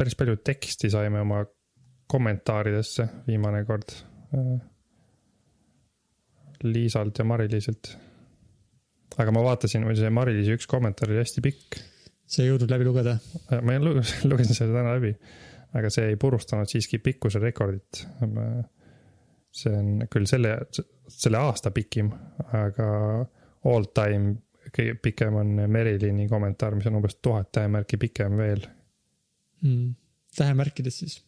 päris palju teksti saime oma kommentaaridesse viimane kord. Liisalt ja Mari-Liisilt. aga ma vaatasin, see Mari-Liisi üks kommentaar oli hästi pikk. sa ei jõudnud läbi lugeda? ma lugesin selle täna läbi, aga see ei purustanud siiski pikkuse rekordit. see on küll selle, selle aasta pikim, aga all time kõige pikem on Merilini kommentaar, mis on umbes tuhat tähemärki pikem veel mm.. tähemärkides siis?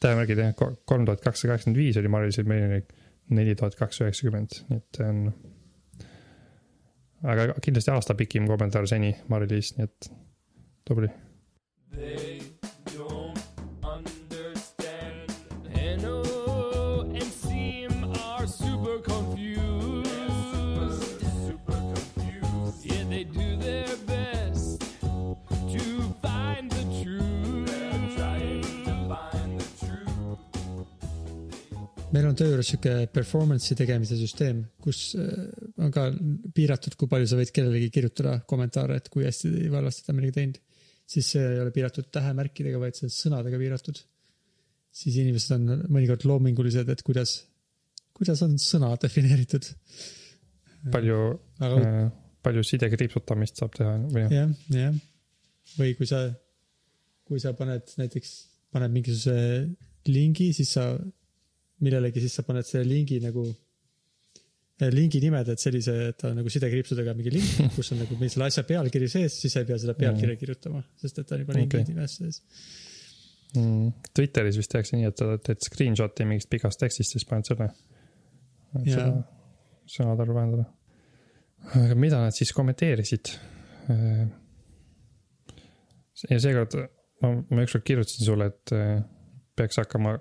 tähemärgid jah, kolm tuhat kakssada kaheksakümmend viis oli Marilisel Merilil neli tuhat kakssada üheksakümmend, nii et see on. aga kindlasti aasta pikim kommentaar seni Marilis, nii et tubli. On töö juures sihuke performance'i tegemise süsteem, kus äh, on ka piiratud, kui palju sa võid kellelegi kirjutada kommentaare, et kui hästi või halvasti ta on midagi teinud. siis see ei ole piiratud tähemärkidega, vaid see on sõnadega piiratud. siis inimesed on mõnikord loomingulised, et kuidas, kuidas on sõna defineeritud. palju Aga..., äh, palju sidekriipsutamist saab teha või jah, jah. või kui sa, kui sa paned näiteks, paned mingisuguse lingi, siis sa millelegi, siis sa paned selle lingi nagu, äh, lingi nimed, et sellise, et ta on nagu sidekriipsudega mingi link, kus on nagu selle asja pealkiri sees, siis sa ei pea seda pealkirja kirjutama, sest et ta on juba lingi okay. nimes sees mm,. Twitteris vist tehakse nii, et sa teed screenshot'i mingist pikast tekstist, siis paned selle. et ja. seda sõnade arvu vähendada. aga mida nad siis kommenteerisid? Äh, ja seekord ma, ma ükskord kirjutasin sulle, et äh, peaks hakkama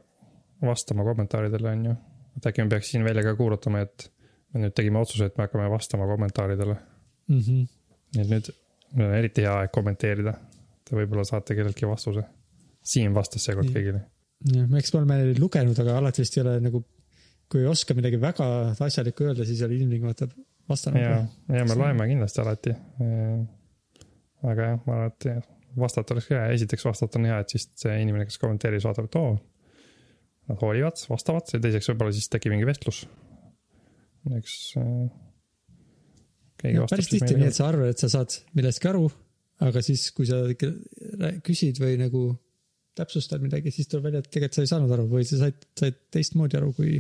vastama kommentaaridele, on ju. et äkki me peaks siin välja ka kuulutama, et me nüüd tegime otsuse, et me hakkame vastama kommentaaridele mm. -hmm. nii et nüüd, nüüd on eriti hea aeg kommenteerida. Te võib-olla saate kelleltki vastuse. Siim vastas seekord kõigile. jah, eks me oleme lugenud, aga alati vist ei ole nagu, kui ei oska midagi väga asjalikku öelda, siis ei ole ilmtingimata vastanud. ja, ja me loeme kindlasti alati. aga jah, ma arvan, et vastata oleks hea, esiteks vastata on hea, et siis see inimene, kes kommenteeris, vaatab, et oo nad hoolivad, vastavad ja teiseks võib-olla siis tekib mingi vestlus. eks äh,. päris tihti nii, et sa arvad, et sa saad millestki aru, aga siis, kui sa küsid või nagu täpsustad midagi, siis tuleb välja, et tegelikult sa ei saanud aru või sa said, said teistmoodi aru kui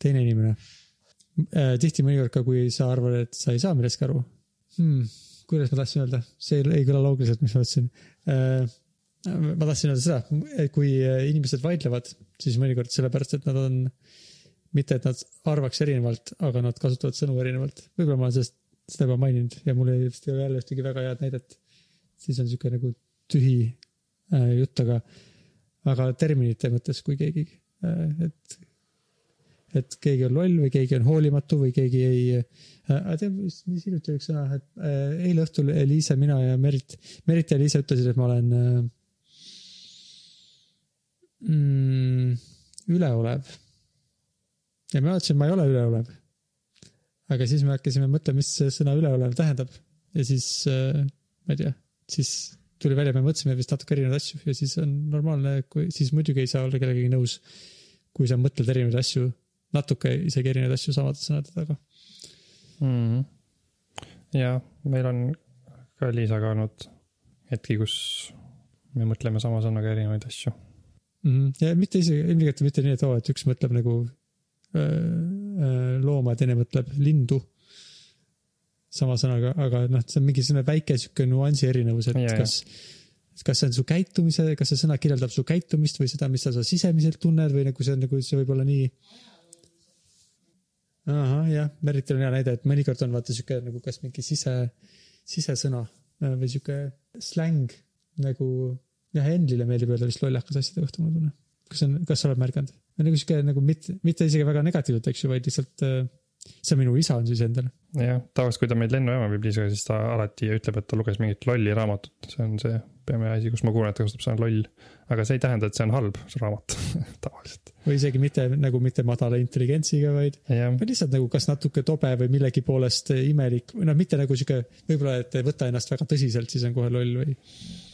teine inimene äh,. tihti mõnikord ka, kui sa arvad, et sa ei saa millestki aru hmm,. kuidas ma tahtsin öelda, see ei kõla loogiliselt, mis ma ütlesin äh, ma tahtsin öelda seda, et kui inimesed vaidlevad, siis mõnikord sellepärast, et nad on, mitte et nad arvaks erinevalt, aga nad kasutavad sõnu erinevalt. võib-olla ma olen sellest, seda juba maininud ja mul ei, vist ei ole jälle ühtegi väga head näidet. siis on sihuke nagu tühi äh, jutt, aga, aga terminite mõttes, kui keegi äh,, et, et keegi on loll või keegi on hoolimatu või keegi ei äh,. tead, mis hiljuti oli üks sõna, et äh, eile õhtul Liise, mina ja Merit, Merit ja Liise ütlesid, et ma olen äh, mm, üleolev. ja mina ütlesin, ma ei ole üleolev. aga siis me hakkasime mõtlema, mis see sõna üleolev tähendab ja siis äh,, ma ei tea, siis tuli välja, me mõtlesime vist natuke erinevaid asju ja siis on normaalne, kui siis muidugi ei saa olla kellegagi nõus. kui sa mõtled erinevaid asju, natuke isegi erinevaid asju samade sõnade taga mm.. ja meil on ka Liisaga olnud hetki, kus me mõtleme sama sõnaga erinevaid asju mm. ja mitte isegi, ilmselgelt mitte nii, et oo, et üks mõtleb nagu looma ja teine mõtleb lindu. sama sõnaga, aga noh, see on mingi selline väike sihuke nüansi erinevus, et yeah, kas kas see on su käitumise, kas see sõna kirjeldab su käitumist või seda, mis sa, sa sisemiselt tunned või nagu see on nagu, see võib olla nii. ahah, jah, Meritil on hea näide, et mõnikord on vaata sihuke nagu kas mingi sise, sisesõna või sihuke släng nagu jah, Enlile meeldib öelda vist lollakas asjade kohta, ma tunnen. kas on, kas sa oled märganud? nagu sihuke nagu mitte, mitte isegi väga negatiivselt, eks ju, vaid lihtsalt äh, see minu isa on siis endal. jah, tavaliselt, kui ta meid lennujaama viib Liisaga, siis ta alati ütleb, et ta luges mingit lolli raamatut, see on see peamine asi, kus ma kuulen, et ta kasutab sõna loll. aga see ei tähenda, et see on halb, see raamat. või isegi mitte nagu mitte madala intelligentsiga, vaid, vaid lihtsalt nagu kas natuke tobe või millegi poolest imelik, või noh, mitte nagu sihuke, võib-olla, et võta ennast väga tõsiselt, siis on kohe loll või.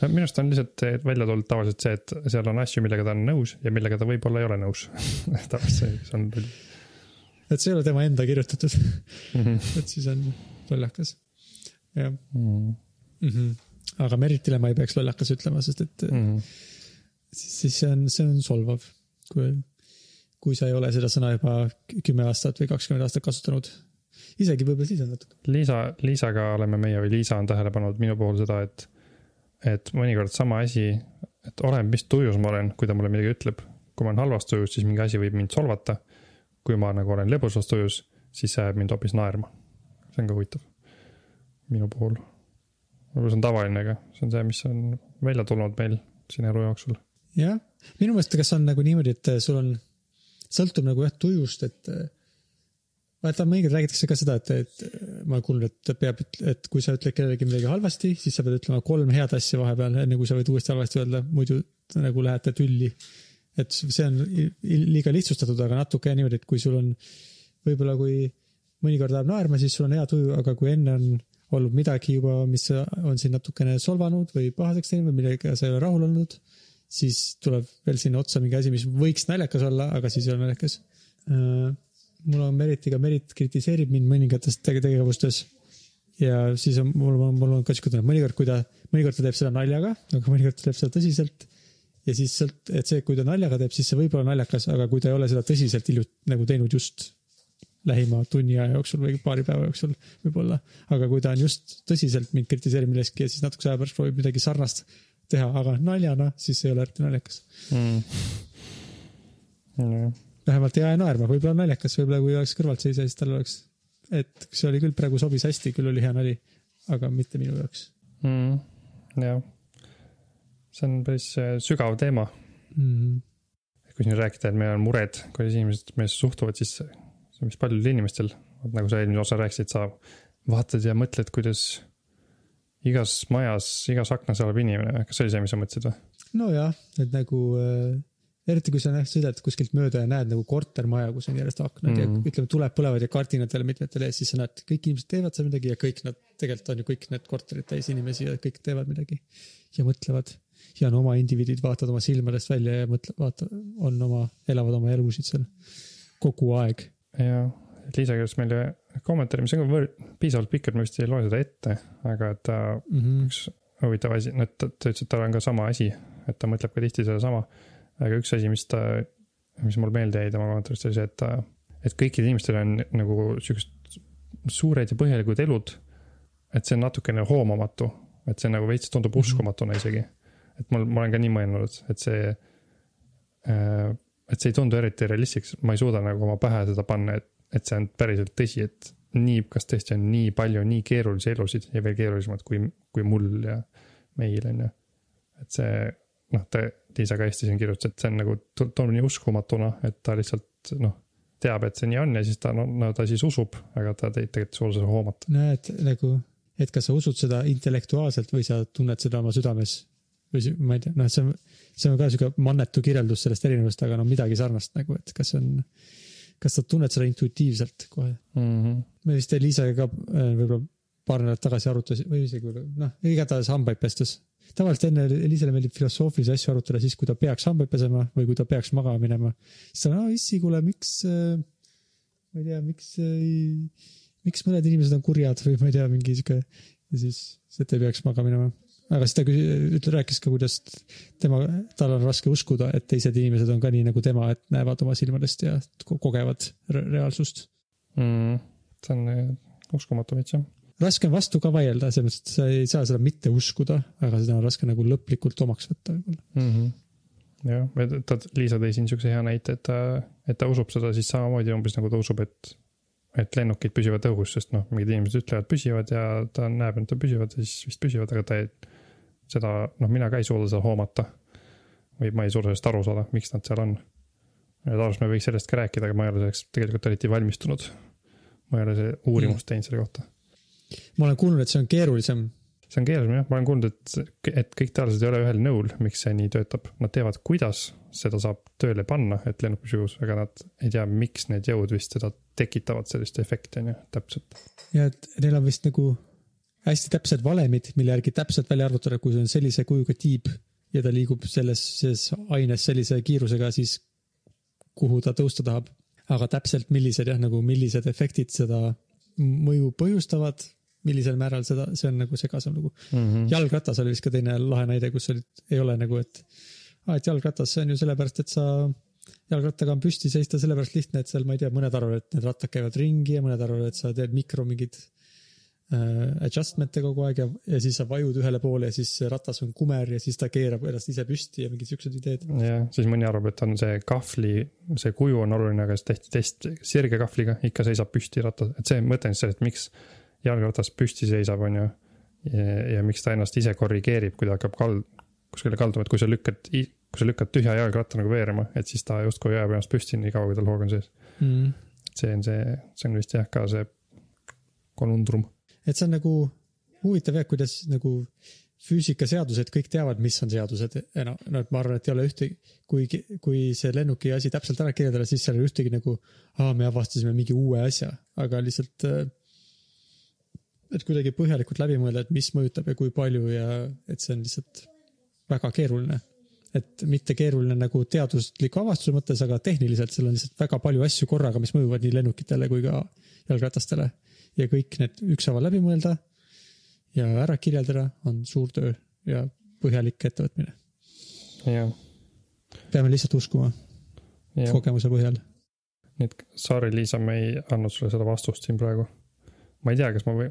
minu arust on lihtsalt välja tulnud tavaliselt see, et seal on asju, millega ta on nõus ja millega ta võib-olla ei ole nõus tavaliselt see on loll et see ei ole tema enda kirjutatud mm. -hmm. et siis on lollakas, jah mm. -hmm. aga Meritile ma ei peaks lollakas ütlema, sest et mm -hmm. siis, see on, see on solvav, kui, kui sa ei ole seda sõna juba kümme aastat või kakskümmend aastat kasutanud. isegi võib-olla siis on natuke. Liisa, Liisaga oleme meie või Liisa on tähele pannud minu puhul seda, et, et mõnikord sama asi, et oleneb, mis tujus ma olen, kui ta mulle midagi ütleb. kui ma olen halvas tujus, siis mingi asi võib mind solvata kui ma nagu olen lõbusas tujus, siis see ajab mind hoopis naerma. see on ka huvitav. minu puhul. võib-olla see on tavaline, aga see on see, mis on välja tulnud meil siin elu jooksul. jah, minu meelest, kas on nagu niimoodi, et sul on, sõltub nagu jah tujust, et vaata, mõnikord räägitakse ka seda, et, et ma olen kuulnud, et peab, et kui sa ütled kellelegi midagi halvasti, siis sa pead ütlema kolm head asja vahepeal, enne kui sa võid uuesti halvasti öelda, muidu nagu lähete tülli. Et see on liiga lihtsustatud, aga natuke niimoodi, et kui sul on, võib-olla kui mõnikord läheb naerma, siis sul on hea tuju, aga kui enne on olnud midagi juba, mis on sind natukene solvanud või pahaseks teinud või millega sa ei ole rahul olnud, siis tuleb veel sinna otsa mingi asi, mis võiks naljakas olla, aga siis ei ole naljakas. Äh, mul on Meritiga, Merit kritiseerib mind mõningates tegevustes ja siis on mul, mul on ka siuke tunne, mõnikord, kui ta, mõnikord ta teeb seda naljaga, aga mõnikord ta teeb seda tõsiselt ja siis sealt, et see, kui ta naljaga teeb, siis see võib olla naljakas, aga kui ta ei ole seda tõsiselt hiljuti nagu teinud just lähima tunni aja jooksul või paari päeva jooksul võib-olla. aga kui ta on just tõsiselt mind kritiseerib milleski ja siis natukese aja pärast proovib midagi sarnast teha, aga naljana, siis ei ole eriti naljakas. Mm.. Mm. vähemalt ei aja naerma, võib-olla naljakas, võib-olla kui oleks kõrvalt seisa, siis tal oleks, et see oli küll praegu sobis hästi, küll oli hea nali, aga mitte minu jaoks. Mm.. jah. See on päris äh, sügav teema. Mm. kui siin rääkida, et meil on mured, kuidas inimesed meisse suhtuvad, siis see on vist paljudel inimestel, nagu sa eelmine osa rääkisid, sa vaatad ja mõtled, kuidas igas majas, igas aknas elab inimene, kas see oli see, mis sa mõtlesid või? nojah, et nagu äh, eriti kui sa näed, sõidad kuskilt mööda ja näed nagu kortermaja, kus on järjest aknad mm -hmm. ja ütleme, tuled põlevad ja kardinad veel mitmetel ees, siis sa näed, kõik inimesed teevad seal midagi ja kõik nad, tegelikult on ju kõik need korterid täis inimesi ja kõik teevad midagi ja mõtlevad ja on oma indiviidid, vaatavad oma silmadest välja ja mõtlevad, vaata, on oma, elavad oma elusid seal kogu aeg. ja, Liisa kirjutas meile kommentaari, mis on ka piisavalt pikk, et ma vist ei loe seda ette, aga et ta mm, -hmm. üks huvitav asi, no ta, ta ütles, et tal on ka sama asi, et ta mõtleb ka tihti sedasama. aga üks asi, mis ta, mis mul meelde jäi tema kommentaarist, oli see, et ta, et kõikidel inimestel on nagu siuksed suured ja põhjalikud elud. et see on natukene hoomamatu, et see nagu veits tundub -hmm. uskumatuna isegi et mul, ma olen ka nii mõelnud, et see äh,. et see ei tundu eriti realistlik, ma ei suuda nagu oma pähe seda panna, et, et see on päriselt tõsi, et nii, kas tõesti on nii palju nii keerulisi elusid ja veel keerulisemad kui, kui mul ja meil on ju. et see noh, ta, Liisa ka hästi siin kirjutas, et see on nagu, tundub nii uskumatuna, et ta lihtsalt noh teab, et see nii on ja siis ta, no, no ta siis usub, aga ta tegelikult ei suuda seda hoomata. näed, nagu, et kas sa usud seda intellektuaalselt või sa tunned seda oma südames või ma ei tea, noh, see on, see on ka sihuke mannetu kirjeldus sellest erinevust, aga no midagi sarnast nagu, et kas see on, kas sa tunned seda intuitiivselt kohe mm? -hmm. me vist Eliisaga ka äh, võib-olla paar nädalat tagasi arutasime või isegi noh, igatahes hambaid pestes. tavaliselt enne Eliisale meeldib filosoofilisi asju arutada siis, kui ta peaks hambaid pesema või kui ta peaks magama minema. siis ta on, issi, kuule, miks, äh, ma ei tea, miks, miks mõned inimesed on kurjad või ma ei tea, mingi sihuke ja siis, et ei peaks magama minema aga siis ta ütle, rääkis ka, kuidas tema, tal on raske uskuda, et teised inimesed on ka nii nagu tema, et näevad oma silmadest ja kogevad re reaalsust mm,. see on äh, uskumatu veits jah. raske on vastu ka vaielda, selles mõttes, et sa ei saa seda mitte uskuda, aga seda on raske nagu lõplikult omaks võtta võib-olla mm. -hmm jah, ta, Liisa tõi siin siukse hea näite, et ta, et ta usub seda siis samamoodi umbes nagu ta usub, et et lennukid püsivad õhus, sest noh, mingid inimesed ütlevad püsivad ja ta näeb, et nad püsivad ja siis vist püsivad, aga ta ei, seda, noh, mina ka ei suuda seda hoomata. või ma ei suuda sellest aru saada, miks nad seal on. ja tavaliselt me võiks sellest ka rääkida, aga ma ei ole selleks tegelikult eriti valmistunud. ma ei ole see uurimust teinud selle kohta. ma olen kuulnud, et see on keerulisem. see on keerulisem jah, ma olen kuulnud, et, et kõik teadlased ei ole ühel nõul, miks see nii töötab. Nad teavad, kuidas seda saab tööle panna, et lennuk püsiks, aga nad ei tea, miks need jõud vist seda tekitavad, sellist efekti on ju, täpselt. ja et neil on vist nagu hästi täpsed valemid, mille järgi täpselt välja arvutada, kui see on sellise kujuga tiib ja ta liigub selles, selles aines sellise kiirusega, siis kuhu ta tõusta tahab. aga täpselt, millised jah, nagu millised efektid seda mõju põhjustavad, millisel määral seda, see on nagu segasem lugu mm. -hmm. jalgratas oli vist ka teine lahe näide, kus olid, ei ole nagu, et aa, et jalgratas, see on ju sellepärast, et sa jalgrattaga on püsti seista sellepärast lihtne, et seal, ma ei tea, mõned arvavad, et need rattad käivad ringi ja mõned arvavad, et sa teed mikro mingid Äh, adjustment'e kogu aeg ja, ja siis sa vajud ühele poole ja siis ratas on kumer ja siis ta keerab ennast ise püsti ja mingid siuksed ideed. jah, siis mõni arvab, et on see kahvli, see kuju on oluline, aga siis tehti test sirge kahvliga, ikka seisab püsti ratas, et see mõte on siis et miks jalgratas püsti seisab, on ju. Ja, ja miks ta ennast ise korrigeerib, kui ta hakkab kald-, kuskile kalduma, et kui sa lükkad, kui sa lükkad tühja jalgratta nagu veerema, et siis ta justkui jääb ennast püsti nii kaua, kui tal hoog on sees. Mm.. see on see, see on vist jah, ka see konundrum et see on nagu huvitav jah, kuidas nagu füüsikaseadused, kõik teavad, mis on seadused, no, no et ma arvan, et ei ole ühtegi, kui, kui see lennuki asi täpselt ära kirjeldada, siis seal ei ole ühtegi nagu, aa, me avastasime mingi uue asja, aga lihtsalt. et kuidagi põhjalikult läbi mõelda, et mis mõjutab ja kui palju ja et see on lihtsalt väga keeruline. et mitte keeruline nagu teadusliku avastuse mõttes, aga tehniliselt seal on lihtsalt väga palju asju korraga, mis mõjuvad nii lennukitele kui ka jalgratastele ja kõik need ükshaaval läbi mõelda ja ära kirjeldada on suur töö ja põhjalik ettevõtmine. jah. peame lihtsalt uskuma ja. kogemuse põhjal. nii et Saari-Liisa, me ei andnud sulle seda vastust siin praegu. ma ei tea, kas ma või,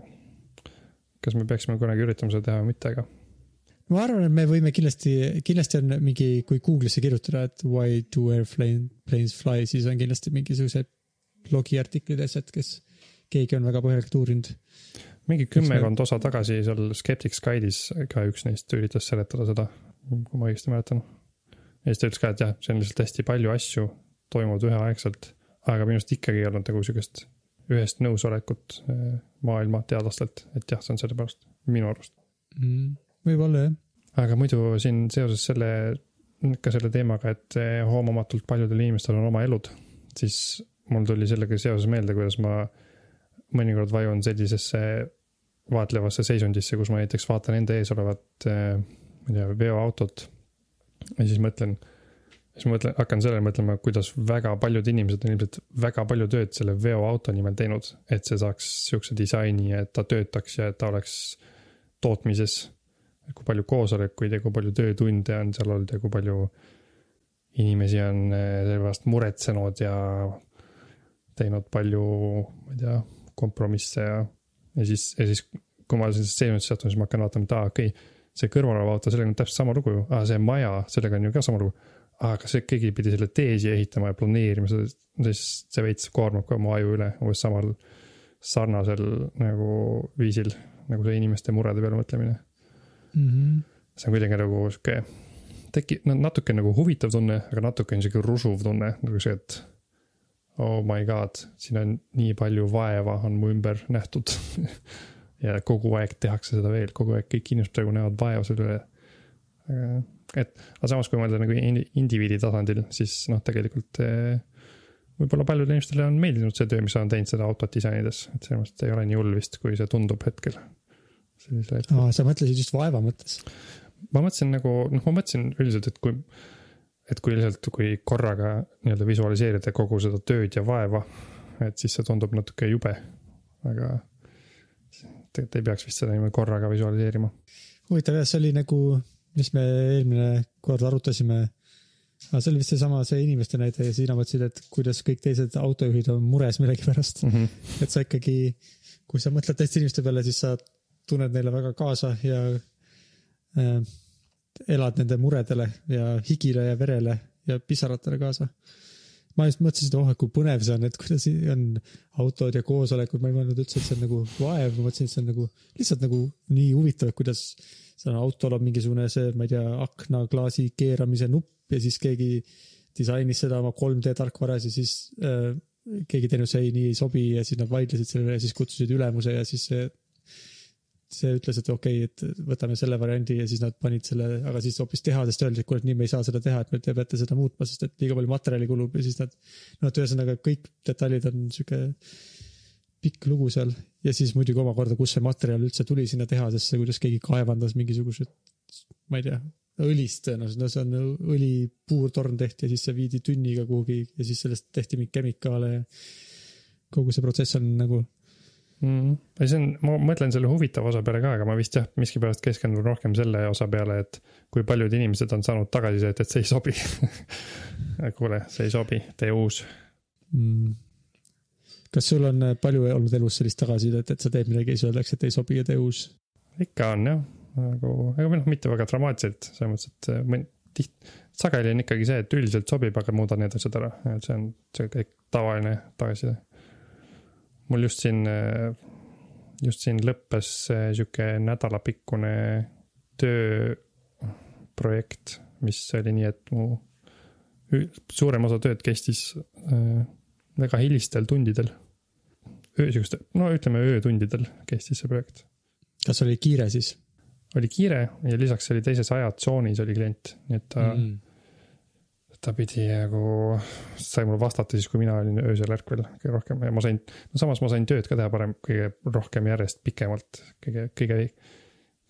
kas me peaksime kunagi üritama seda teha või mitte, aga. ma arvan, et me võime kindlasti, kindlasti on mingi, kui Google'isse kirjutada, et why do airplanes fly, siis on kindlasti mingisugused blogiartiklid ja asjad, kes keegi on väga põhjalikult uurinud. mingi kümmekond osa tagasi seal Skeptics Guide'is ka üks neist üritas seletada seda, kui ma õigesti mäletan. ja siis ta ütles ka, et jah, see on lihtsalt hästi palju asju toimuvad üheaegselt, aga minu arust ikkagi ei olnud nagu sihukest ühest nõusolekut eh, maailma teadlastelt, et jah, see on sellepärast, minu arust mm,. võib-olla jah. aga muidu siin seoses selle, ka selle teemaga, et eh, hoomamatult paljudel inimestel on oma elud, siis mul tuli sellega seoses meelde, kuidas ma mõnikord vajun sellisesse vaatlevasse seisundisse, kus ma näiteks vaatan enda ees olevat, eh, ma ei tea, veoautot. ja siis mõtlen, siis mõtlen, hakkan sellele mõtlema, kuidas väga paljud inimesed on ilmselt väga palju tööd selle veoauto nimel teinud, et see saaks sihukese disaini, et ta töötaks ja et ta oleks tootmises. kui palju koosolekuid ja kui palju töötunde on seal olnud ja kui palju inimesi on selle pärast muretsenud ja teinud palju, ma ei tea kompromisse ja, ja siis, ja siis kui ma sellisesse seisundisse satun, siis ma hakkan vaatama, et aa, okei okay,, see kõrvaloleva auto, sellega on täpselt sama lugu ju, aa, see maja, sellega on ju ka sama lugu. aa, kas see, keegi pidi selle tee siia ehitama ja planeerima seda, siis see veits koormab ka mu aju üle umbes samal sarnasel nagu viisil, nagu see inimeste murede peale mõtlemine mm. -hmm. see on kuidagi nagu sihuke, tekib, no natuke nagu huvitav tunne, aga natuke on sihuke rusuv tunne, nagu see, et oh my god, siin on nii palju vaeva on mu ümber nähtud ja kogu aeg tehakse seda veel, kogu aeg kõik inimesed praegu näevad vaeva selle üle. et, aga samas, kui mõelda nagu indiviidi tasandil, siis noh, tegelikult eh, võib-olla paljudele inimestele on meeldinud see töö, mis on teinud seda autot disainides, et selles mõttes ei ole nii hull vist, kui see tundub hetkel. aa, sa mõtlesid just vaeva mõttes? ma mõtlesin nagu, noh, ma mõtlesin üldiselt, et kui et kui lihtsalt, kui korraga nii-öelda visualiseerida kogu seda tööd ja vaeva, et siis see tundub natuke jube. aga tegelikult ei peaks vist seda niimoodi korraga visualiseerima. huvitav jah, see oli nagu, mis me eelmine kord arutasime. aga see oli vist seesama, see inimeste näide ja sina mõtlesid, et kuidas kõik teised autojuhid on mures millegipärast mm. -hmm. et sa ikkagi, kui sa mõtled teiste inimeste peale, siis sa tunned neile väga kaasa ja äh, elad nende muredele ja higile ja verele ja pisaratele kaasa. ma just mõtlesin, et oh, et kui põnev see on, et kuidas on autod ja koosolekud, ma ei mõelnud üldse, et see on nagu vaev, ma mõtlesin, et see on nagu lihtsalt nagu nii huvitav, et kuidas seal autol on mingisugune see, ma ei tea, aknaklaasi keeramise nupp ja siis keegi disainis seda oma 3D tarkvaras ja siis äh, keegi teenus ei, nii ei sobi ja siis nad vaidlesid selle üle ja siis kutsusid ülemuse ja siis see see ütles, et okei okay,, et võtame selle variandi ja siis nad panid selle, aga siis hoopis tehasest öeldi, et kuule, et nii me ei saa seda teha, et te peate seda muutma, sest et liiga palju materjali kulub ja siis nad. no et ühesõnaga kõik detailid on sihuke pikk lugu seal ja siis muidugi omakorda, kust see materjal üldse tuli sinna tehasesse, kuidas keegi kaevandas mingisugused, ma ei tea, õlist tõenäoliselt, no see on õli puurtorn tehti ja siis see viidi tünniga kuhugi ja siis sellest tehti mingeid kemikaale ja kogu see protsess on nagu mm.. see on, ma mõtlen selle huvitava osa peale ka, aga ma vist jah, miskipärast keskendun rohkem selle osa peale, et kui paljud inimesed on saanud tagasisidet, et see ei sobi. Kuule, see ei sobi, tee uus. Mm.. kas sul on palju olnud elus sellist tagasisidet, et sa teed midagi ja siis öeldakse, et ei sobi ja tee uus? ikka on jah, nagu, ega noh, mitte väga dramaatiliselt, selles mõttes, et mõni, tiht-, sageli on ikkagi see, et üldiselt sobib, aga muuda need asjad ära, et see on see kõik tavaline tagasiside mul just siin, just siin lõppes sihuke nädalapikkune tööprojekt, mis oli nii, et mu suurem osa tööd kestis äh, väga hilistel tundidel. öö, siukeste, no ütleme öötundidel kestis see projekt. kas oli kiire siis? oli kiire ja lisaks oli teises ajatsoonis oli klient, nii et ta mm ta pidi nagu, sai mulle vastata siis, kui mina olin öösel ärkvel kõige rohkem ja ma sain, no samas ma sain tööd ka teha parem, kõige rohkem järjest pikemalt, kõige, kõige,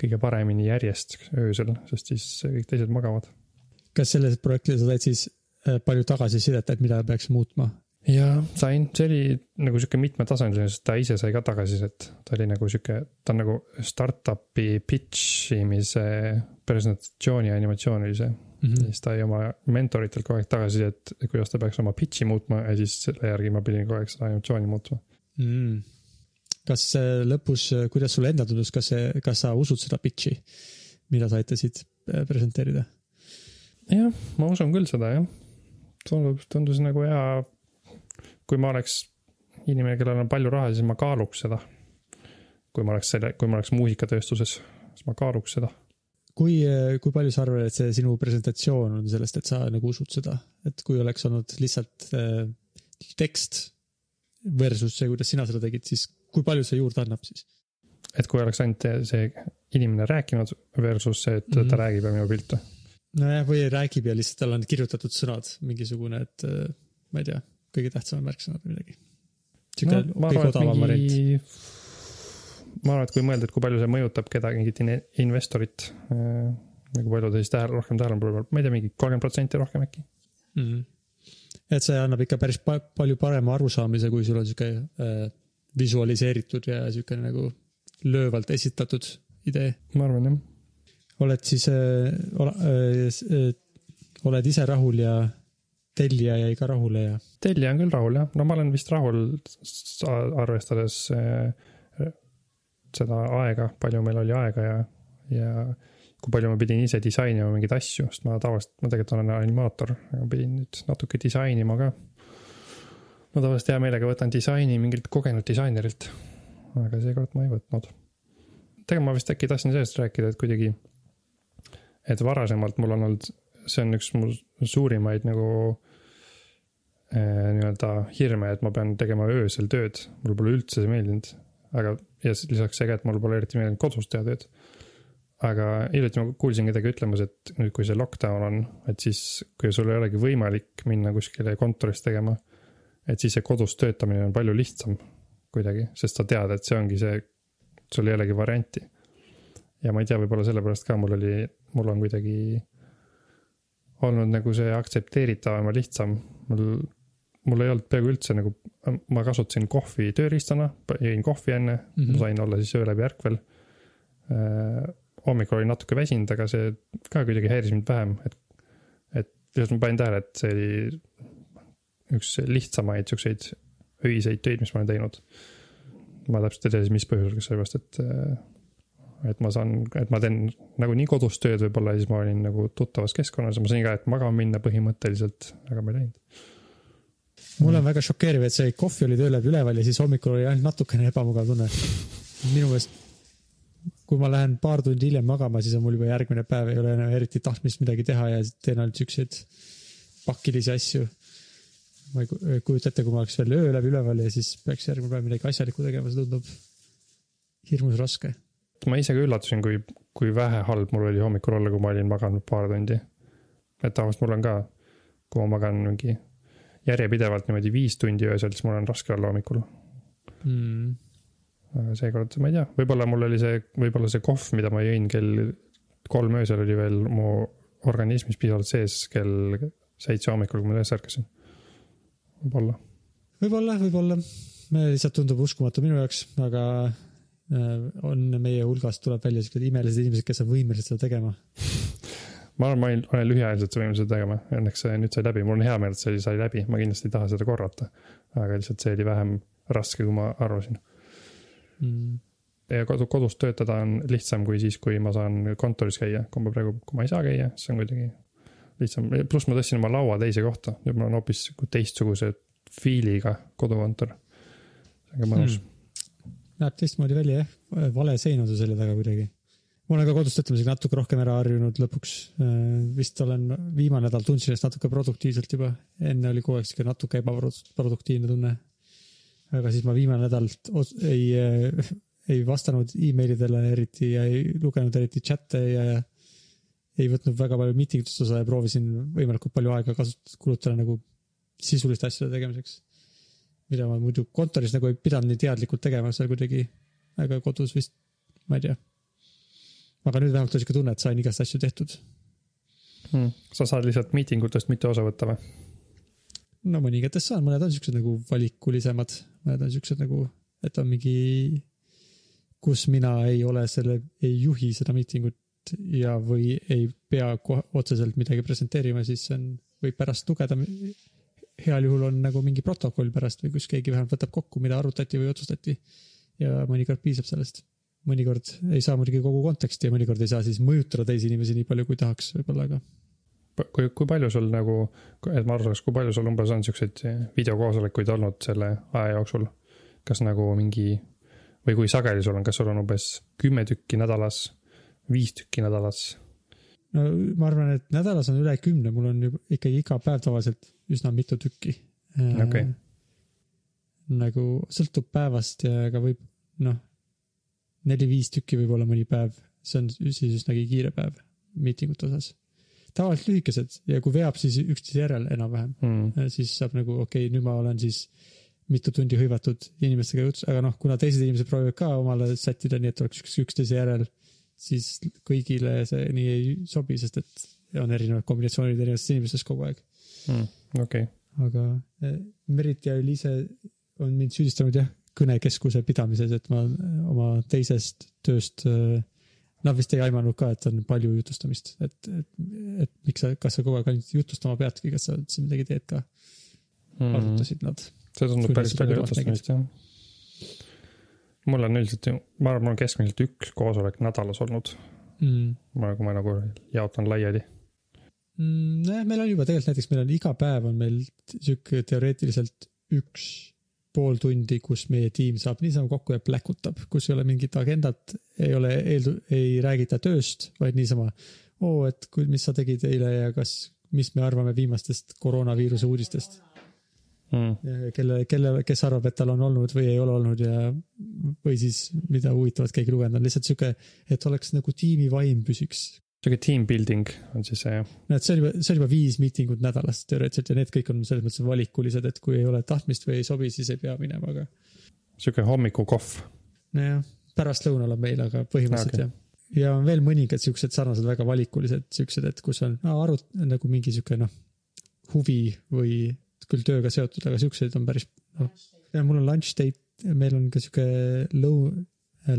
kõige paremini järjest öösel, sest siis kõik teised magavad. kas selles projektis sa said siis äh, palju tagasisidet, et mida peaks muutma? jaa, sain, see oli nagu sihuke mitmetasandiline, sest ta ise sai ka tagasisidet, ta oli nagu sihuke, ta on nagu startup'i pitch imise presentatsiooni animatsioon oli see mm. -hmm. siis ta sai oma mentoritelt kogu aeg tagasisidet, kuidas ta peaks oma pitch'i muutma ja siis selle järgi ma pidin kogu aeg seda animatsiooni muutma mm.. kas lõpus, kuidas sulle endal tundus, kas see, kas sa usud seda pitch'i, mida sa aitasid äh, presenteerida? jah, ma usun küll seda jah. tundub, tundus nagu hea. kui ma oleks inimene, kellel on palju raha, siis ma kaaluks seda. kui ma oleks selle, kui ma oleks muusikatööstuses, siis ma kaaluks seda kui, kui palju sa arvad, et see sinu presentatsioon on sellest, et sa nagu usud seda, et kui oleks olnud lihtsalt äh, tekst versus see, kuidas sina seda tegid, siis kui palju see juurde annab siis? et kui oleks ainult see inimene rääkinud versus see, et mm -hmm. ta mhm. räägib ja minu pilt või? nojah, või räägib ja lihtsalt tal on kirjutatud sõnad, mingisugune, et äh, ma ei tea, kõige tähtsamad märksõnad või midagi. sihuke no, kõige odavam variant ma arvan, et kui mõelda, et kui palju see mõjutab kedagi, investorit äh,. kui palju ta siis tähele, rohkem tähelepanu pöörab, ma ei tea, mingi kolmkümmend protsenti rohkem äkki mm. -hmm. et see annab ikka päris pa palju parema arusaamise, kui sul on sihuke äh, visualiseeritud ja sihuke nagu löövalt esitatud idee. ma arvan jah. oled siis äh,, ole, äh, äh, oled ise rahul ja tellija jäi ka rahule ja? tellija on küll rahul jah, no ma olen vist rahul arvestades äh, seda aega, palju meil oli aega ja, ja kui palju ma pidin ise disainima mingeid asju, sest ma tavaliselt, ma tegelikult olen animaator, aga pidin nüüd natuke disainima ka. ma tavaliselt hea meelega võtan disaini mingilt kogenud disainerilt, aga seekord ma ei võtnud. tegelikult ma vist äkki tahtsin sellest rääkida, et kuidagi, et varasemalt mul on olnud, see on üks mu suurimaid nagu eh, nii-öelda hirme, et ma pean tegema öösel tööd, mulle pole üldse see meeldinud aga, ja lisaks see ka, et mul pole eriti meeldinud kodus teha tööd. aga hiljuti ma kuulsin kedagi ütlemas, et nüüd, kui see lockdown on, et siis, kui sul ei olegi võimalik minna kuskile kontorisse tegema, et siis see kodus töötamine on palju lihtsam kuidagi, sest sa tead, et see ongi see, sul ei olegi varianti. ja ma ei tea, võib-olla sellepärast ka mul oli, mul on kuidagi olnud nagu see aktsepteeritavam ja lihtsam. mul mul ei olnud peaaegu üldse nagu, ma kasutasin kohvi tööriistana, jõin kohvi enne mm, -hmm. sain olla siis öö läbi ärkvel äh,. hommikul olin natuke väsinud, aga see ka kuidagi häiris mind vähem, et, et lihtsalt ma panin tähele, et see oli üks lihtsamaid siukseid öiseid töid, mis ma olen teinud. ma täpselt ei tea siis, mis põhjusel, kas sellepärast, et, äh, et ma saan, et ma teen nagunii kodus tööd võib-olla ja siis ma olin nagu tuttavas keskkonnas ja ma sain ka, et magama minna põhimõtteliselt, aga ma ei läinud mul on väga šokeeriv, et see kohvi oli töö läbi üleval ja siis hommikul oli ainult natukene ebamugav tunne. minu meelest, kui ma lähen paar tundi hiljem magama, siis on mul juba järgmine päev, ei ole enam eriti tahtmist midagi teha ja teen ainult siukseid pakilisi asju. ma ei kujuta ette, kui ma oleks veel öö läbi üleval ja siis peaks järgmine päev midagi asjalikku tegema, see tundub hirmus raske. ma ise ka üllatusin, kui, kui vähe halb mul oli hommikul olla, kui ma olin maganud paar tundi. et tavaliselt mul on ka, kui ma magan mingi järjepidevalt niimoodi viis tundi öösel, siis mul on raske olla hommikul mm.. seekord, ma ei tea, võib-olla mul oli see, võib-olla see kohv, mida ma jõin kell kolm öösel oli veel mu organismis piisavalt sees kell seitse hommikul, kui ma üles ärkasin. võib-olla. võib-olla, võib-olla. lihtsalt tundub uskumatu minu jaoks, aga äh, on meie hulgast tuleb välja siuksed imelised inimesed, kes on võimelised seda tegema ma arvan, ma olen, olen lühiajaliselt võimeline seda tegema, õnneks see nüüd sai läbi, mul on hea meel, et see sai läbi, ma kindlasti ei taha seda korrata. aga lihtsalt see oli vähem raske, kui ma arvasin. Mm.. ja kodu, kodus töötada on lihtsam kui siis, kui ma saan kontoris käia, kui ma praegu, kui ma ei saa käia, siis on kuidagi lihtsam, pluss ma tõstsin oma laua teise kohta, nüüd mul on hoopis teistsuguse feel'iga kodukontor. see on ka mõnus. Mm.. näeb teistmoodi välja jah, vale sein on sul selja taga kuidagi ma olen ka kodus töötamisega natuke rohkem ära harjunud lõpuks. Vist olen viimane nädal tundsin ennast natuke produktiivselt juba, enne oli kogu aeg sihuke natuke ebaproduktiivne tunne. aga siis ma viimane nädal ei, ei vastanud emailidele eriti ja ei lugenud eriti chat'e ja ei võtnud väga palju meeting utest osa ja proovisin võimalikult palju aega kasut-, kulutada nagu sisuliste asjade tegemiseks. mida ma muidu kontoris nagu ei pidanud nii teadlikult tegema seal kuidagi, aga kodus vist, ma ei tea aga nüüd vähemalt on sihuke tunne, et sain igast asju tehtud hmm.. sa saad lihtsalt miitingutest mitte osa võtta või? no mõningatest saan, mõned on siuksed nagu valikulisemad, mõned on siuksed nagu, et on mingi, kus mina ei ole selle, ei juhi seda miitingut ja, või ei pea kohe otseselt midagi presenteerima, siis on, võib pärast lugeda. heal juhul on nagu mingi protokoll pärast või kus keegi vähemalt võtab kokku, mida arutati või otsustati. ja mõnikord piisab sellest mõnikord ei saa muidugi kogu konteksti ja mõnikord ei saa siis mõjutada teisi inimesi nii palju, kui tahaks võib-olla, aga. kui, kui palju sul nagu, et ma aru saaks, kui palju sul umbes on siukseid videokoosolekuid olnud selle aja jooksul? kas nagu mingi või kui sageli sul on, kas sul on umbes kümme tükki nädalas, viis tükki nädalas? no ma arvan, et nädalas on üle kümne, mul on juba ikkagi iga päev tavaliselt üsna mitu tükki. Okay. nagu sõltub päevast ja ka võib, noh neli-viis tükki võib-olla mõni päev, see on siis üsnagi kiire päev miitingute osas. tavaliselt lühikesed ja kui veab, siis üksteise järel enam-vähem mm.. siis saab nagu okei okay,, nüüd ma olen siis mitu tundi hõivatud inimestega jutus, aga noh, kuna teised inimesed proovivad ka omale sättida nii, et oleks üks, üksteise järel, siis kõigile see nii ei sobi, sest et on erinevad kombinatsioonid erinevatest inimestest kogu aeg mm,. okei okay.. aga eh, Merit ja Eliise on mind süüdistanud jah, kõnekeskuse pidamises, et ma oma teisest tööst, nad vist ei aimanud ka, et on palju jutustamist, et, et, et miks sa, kas sa kogu aeg ainult jutustama peadki, kas sa üldse midagi teed ka mm.. arutasid nad. see tundub päris palju jutustamist jah. mul on üldiselt ma arvan, mul on keskmiselt üks koosolek nädalas olnud mm.. ma, kui ma nagu jaotan laiali mm,. nojah, meil on juba tegelikult näiteks, meil on iga päev on meil sihuke teoreetiliselt üks pool tundi, kus meie tiim saab niisama kokku ja pläkutab, kus ei ole mingit agendat, ei ole eeldu-, ei räägita tööst, vaid niisama. oo, et kui, mis sa tegid eile ja kas, mis me arvame viimastest koroonaviiruse uudistest? Mm.. kelle, kelle, kes arvab, et tal on olnud või ei ole olnud ja, või siis mida huvitavat keegi lugenud on, lihtsalt sihuke, et oleks nagu tiimi vaim püsiks sihuke team building on siis see jah? no et see on juba, see on juba viis miitingut nädalas teoreetiliselt ja need kõik on selles mõttes valikulised, et kui ei ole tahtmist või ei sobi, siis ei pea minema, aga. sihuke hommikukohv. nojah, pärastlõunal on meil, aga põhimõtteliselt okay. jah. ja on veel mõningad siuksed sarnased väga valikulised siuksed, et kus on no, arut-, nagu mingi sihuke noh, huvi või küll tööga seotud, aga siukseid on päris noh. ja mul on lunch date, meil on ka sihuke low,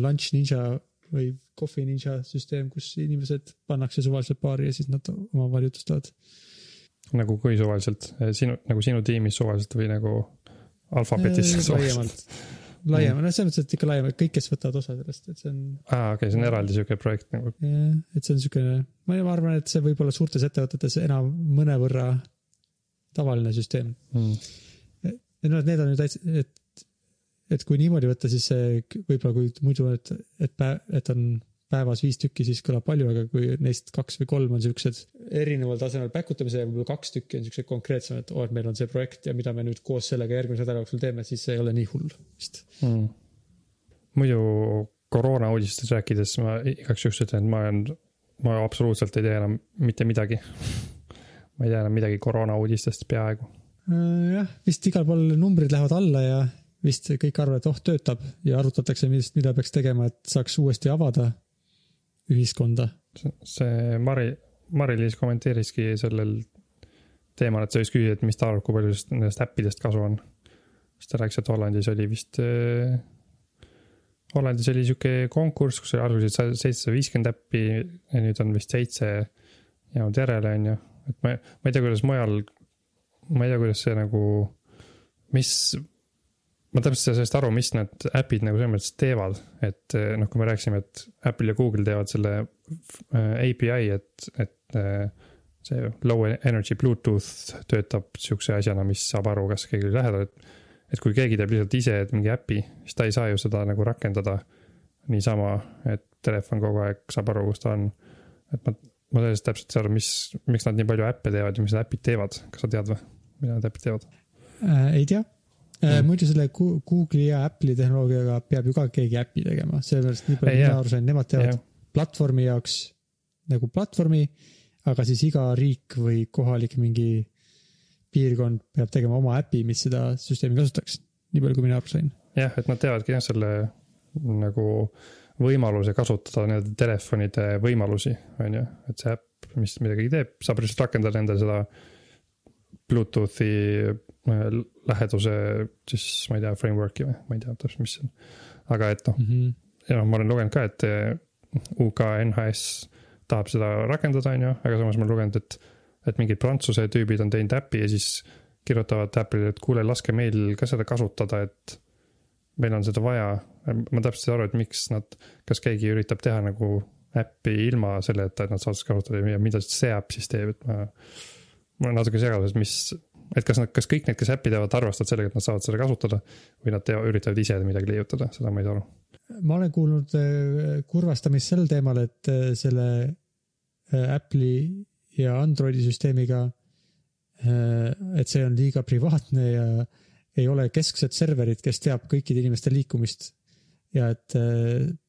lunch ninja või Coffee Ninja süsteem, kus inimesed pannakse suvaliselt paari ja siis nad omavahel jutustavad. nagu kui suvaliselt, sinu, nagu sinu tiimis suvaliselt või nagu alfabetis äh, suvaliselt? laiem, noh, selles mõttes, et ikka laiem, et kõik, kes võtavad osa sellest, et see on. aa, okei okay,, see on eraldi sihuke projekt nagu. jah, et see on siukene, ma arvan, et see võib olla suurtes ettevõtetes enam mõnevõrra tavaline süsteem mm.. ja noh, et need on ju täitsa, et et kui niimoodi võtta, siis see võib-olla kui muidu, et, et päev, et on päevas viis tükki, siis kõlab palju, aga kui neist kaks või kolm on siuksed erineval tasemel päkutamise ja võib-olla kaks tükki on siuksed konkreetsemad, et oo, et meil on see projekt ja mida me nüüd koos sellega järgmise nädala jooksul teeme, siis see ei ole nii hull vist. Mm.. muidu koroona uudistest rääkides ma igaks juhuks ütlen, et ma olen, ma absoluutselt ei tea enam mitte midagi. Ma ei tea enam midagi koroona uudistest peaaegu. Äh, jah, vist igal pool numbrid lähevad alla ja vist kõik arvavad, et oh, töötab ja arutatakse, millist, mida peaks tegema, et saaks uuesti avada ühiskonda. see Mari, Mari-Liis kommenteeriski sellel teemal, et sa just küsisid, et mis ta arvab, kui palju nendest äppidest kasu on. siis ta rääkis, et Hollandis oli vist äh,, Hollandis oli sihuke konkurss, kus alguses seitsesada viiskümmend äppi ja nüüd on vist seitse jäänud järele, on ju. et ma, ma ei tea, kuidas mujal, ma ei tea, kuidas see nagu, mis ma täpselt ei saa sellest aru, mis need äpid nagu selles mõttes teevad, et eh, noh, kui me rääkisime, et Apple ja Google teevad selle eh, API, et, et eh, see low energy Bluetooth töötab sihukese asjana, mis saab aru, kas keegi oli lähedal, et. et kui keegi teeb lihtsalt ise mingi äpi, siis ta ei saa ju seda nagu rakendada niisama, et telefon kogu aeg saab aru, kus ta on. et ma, ma sellest täpselt ei saa aru, mis, miks nad nii palju äppe teevad ja mis need äpid teevad, kas sa tead või, mida need äpid teevad äh,? ei tea mm.. muidu selle Google'i ja Apple'i tehnoloogiaga peab ju ka keegi äppi tegema, sellepärast nii palju mina aru sain, nemad teevad yeah. platvormi jaoks nagu platvormi, aga siis iga riik või kohalik mingi piirkond peab tegema oma äpi, mis seda süsteemi kasutaks, nii palju, kui mina aru sain. jah, et nad teevadki jah, selle nagu võimaluse kasutada nende telefonide võimalusi, on ju, et see äpp, mis midagi teeb, saab lihtsalt rakendada endale seda Bluetoothi läheduse siis ma ei tea, framework'i või ma ei tea täpselt, mis see on. aga et noh mm -hmm., ja noh, ma olen lugenud ka, et äh, UK NHS tahab seda rakendada, on ju, aga samas ma olen lugenud, et, et mingid prantsuse tüübid on teinud äpi ja siis kirjutavad Apple'ile, et kuule, laske meil ka seda kasutada, et meil on seda vaja. ma täpselt ei saa aru, et miks nad, kas keegi üritab teha nagu äppi ilma selleta, et nad saaks kasutada ja mida see äpp siis teeb, et ma ma olen natuke segaduses, mis, et kas nad, kas kõik need, kes äppi teevad, arvestavad sellega, et nad saavad seda kasutada või nad teevad, üritavad ise midagi leiutada, seda ma ei saa aru. ma olen kuulnud äh, kurvastamist sel teemal, et äh, selle äh, Apple'i ja Androidi süsteemiga, et see on liiga privaatne ja ei ole keskset serverit, kes teab kõikide inimeste liikumist. ja et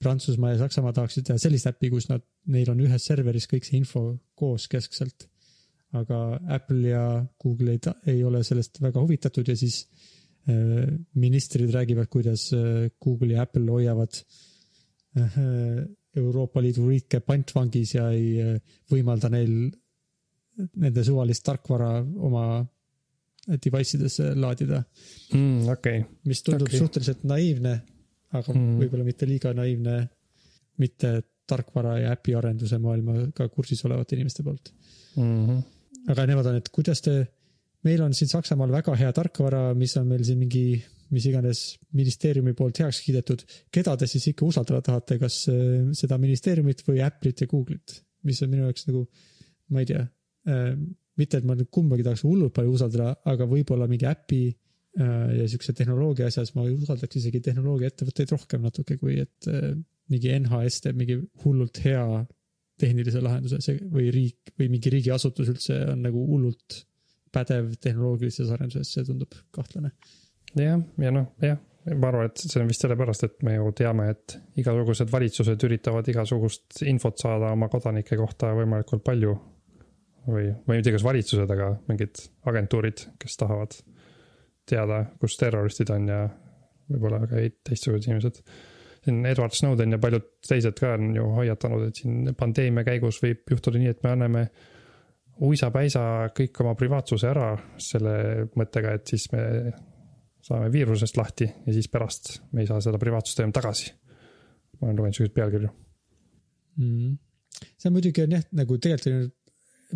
Prantsusmaa ja Saksamaa tahaksid teha sellist äppi, kus nad, neil on ühes serveris kõik see info koos keskselt aga Apple ja Google ei, ei ole sellest väga huvitatud ja siis äh, ministrid räägivad, kuidas äh, Google ja Apple hoiavad äh, Euroopa Liidu riike pantvangis ja ei äh, võimalda neil nende suvalist tarkvara oma device idesse laadida mm,. Okay. mis tundub okay. suhteliselt naiivne, aga mm. võib-olla mitte liiga naiivne, mitte tarkvara ja äpiarenduse maailmaga kursis olevate inimeste poolt mm. -hmm aga nemad on, et kuidas te, meil on siin Saksamaal väga hea tarkvara, mis on meil siin mingi, mis iganes ministeeriumi poolt heaks kiidetud. keda te siis ikka usaldada tahate, kas äh, seda ministeeriumit või Apple'it ja Google'it, mis on minu jaoks nagu, ma ei tea äh,, mitte et ma nüüd kumbagi tahaks hullult palju usaldada, aga võib-olla mingi äpi äh, ja siukse tehnoloogia asjas ma usaldaks isegi tehnoloogiaettevõtteid rohkem natuke, kui et mingi NHS teeb mingi hullult hea tehnilise lahenduse, see või riik või mingi riigiasutus üldse on nagu hullult pädev tehnoloogilises arenduses, see tundub kahtlane. jah, ja noh, jah, ma arvan, et see on vist sellepärast, et me ju teame, et igasugused valitsused üritavad igasugust infot saada oma kodanike kohta võimalikult palju. või, või tea, kas valitsused, aga mingid agentuurid, kes tahavad teada, kus terroristid on ja võib-olla ka teistsugused inimesed siin Edward Snowden ja paljud teised ka on ju hoiatanud, et siin pandeemia käigus võib juhtuda nii, et me anname uisapäisa kõik oma privaatsuse ära selle mõttega, et siis me saame viirusest lahti ja siis pärast me ei saa seda privaatsust enam tagasi. ma olen lugenud siukseid pealkirju mm.. see muidugi on jah, nagu tegelikult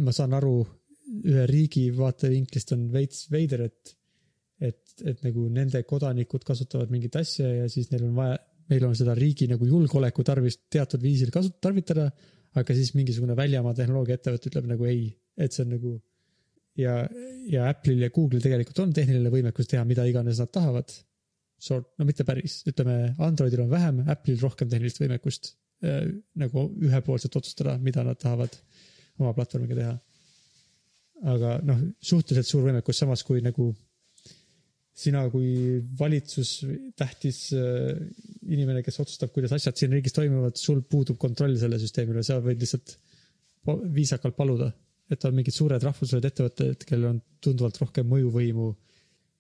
ma saan aru, ühe riigi vaatevinklist on veits veider, et, et, et nagu nende kodanikud kasutavad mingit asja ja siis neil on vaja meil on seda riigi nagu julgeoleku tarvis teatud viisil kasut-, tarvitada, aga siis mingisugune väljamaa tehnoloogiaettevõte ütleb nagu ei, et see on nagu ja, ja Apple'il ja Google'il tegelikult on tehniline võimekus teha mida iganes nad tahavad. Sort, no mitte päris, ütleme Androidil on vähem, Apple'il rohkem tehnilist võimekust äh, nagu ühepoolselt otsustada, mida nad tahavad oma platvormiga teha. aga noh, suhteliselt suur võimekus, samas kui nagu sina kui valitsus, tähtis äh, inimene, kes otsustab, kuidas asjad siin riigis toimuvad, sul puudub kontroll selle süsteemi üle, sa võid lihtsalt viisakalt paluda, et on mingid suured rahvusvahelised ettevõtted, kellel on tunduvalt rohkem mõjuvõimu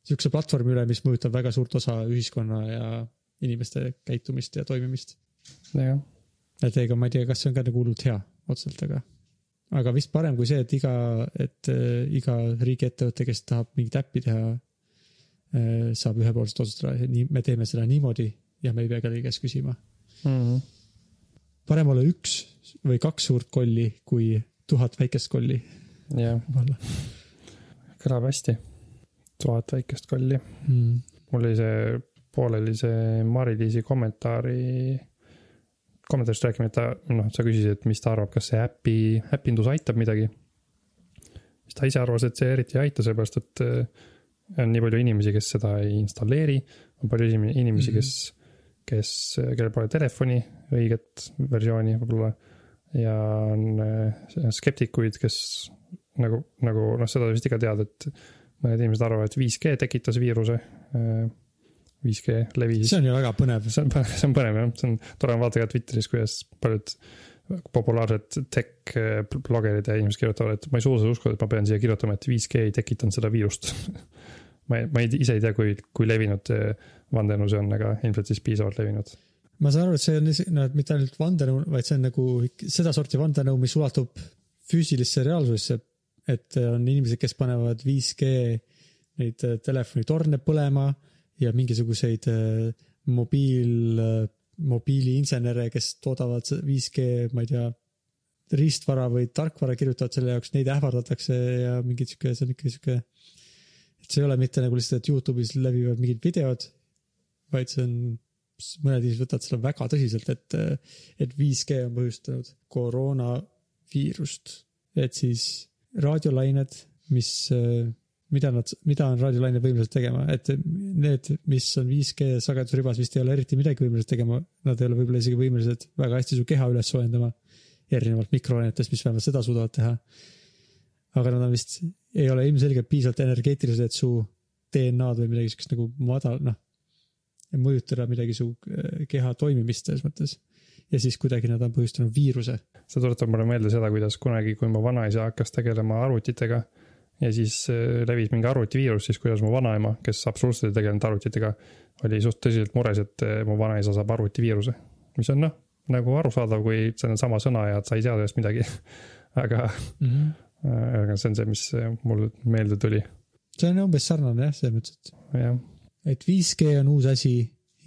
sihukese platvormi üle, mis mõjutab väga suurt osa ühiskonna ja inimeste käitumist ja toimimist. jah. et ega ma ei tea, kas see on ka nagu hullult hea otseselt, aga, aga vist parem kui see, et iga, et äh, iga riigiettevõte, kes tahab mingit äppi teha saab ühepoolselt otsustada, nii, me teeme seda niimoodi ja me ei pea kellegi käest küsima mm. -hmm. parem olla üks või kaks suurt kolli kui tuhat väikest kolli. jah. kõlab hästi. tuhat väikest kolli mm.. mul oli see pooleli see Mari-Liisi kommentaari, kommentaarist rääkima, et ta, noh, sa küsisid, et mis ta arvab, kas see äpi, äpindus aitab midagi. siis ta ise arvas, et see eriti ei aita, seepärast et äh, on nii palju inimesi, kes seda ei installeeri. on palju inimesi, kes, kes, kellel pole telefoni, õiget versiooni võib-olla. ja on äh, skeptikuid, kes nagu, nagu noh, seda vist ikka tead, et mõned inimesed arvavad, et 5G tekitas viiruse äh, 5G levi. see on ju väga põnev. see on, see on põnev jah, see on tore on vaadata ka Twitteris, kuidas paljud populaarsed tech blogerid ja inimesed kirjutavad, et ma ei suuda seda uskuda, et ma pean siia kirjutama, et 5G ei tekitanud seda viirust ma ei, ma ei, ise ei tea, kui, kui levinud vandenõu see on, aga ilmselt siis piisavalt levinud. ma saan aru, et see on, no mitte ainult vandenõu, vaid see on nagu sedasorti vandenõu, mis ulatub füüsilisse reaalsusesse. et on inimesed, kes panevad 5G neid telefonitorne põlema ja mingisuguseid äh, mobiil, äh, mobiiliinsenere, kes toodavad 5G, ma ei tea, riistvara või tarkvara kirjutavad selle jaoks, neid ähvardatakse ja mingid sihuke, see on ikka sihuke. See ei ole mitte nagu lihtsalt, et Youtube'is levivad mingid videod, vaid see on, mõned inimesed võtavad seda väga tõsiselt, et, et 5G on põhjustanud koroonaviirust, et siis raadiolained, mis mida nad, mida on raadiolained võimelised tegema, et need, mis on 5G sagedusribas, vist ei ole eriti midagi võimelised tegema. Nad ei ole võib-olla isegi võimelised väga hästi su keha üles soojendama. erinevalt mikrolainetest, mis vähemalt seda suudavad teha. Aga nad on vist, ei ole ilmselgelt piisavalt energeetilised, et su DNA-d või midagi siukest nagu madal, noh. mõjutada midagi su äh, keha toimimist selles mõttes ja siis kuidagi nad on põhjustanud viiruse. see tuletab mulle meelde seda, kuidas kunagi, kui mu vanaisa hakkas tegelema arvutitega ja siis äh, levis mingi arvutiviirus, siis kuidas mu vanaema, kes absoluutselt ei tegelenud arvutitega, oli suht tõsiselt mures, et äh, mu vanaisa saab arvutiviiruse. mis on noh, nagu arusaadav, kui see on sama sõna ja sa ei tea sellest midagi aga mm, -hmm. Aga see on see, mis mul meelde tuli. see on umbes sarnane jah, selles mõttes, et. jah. et 5G on uus asi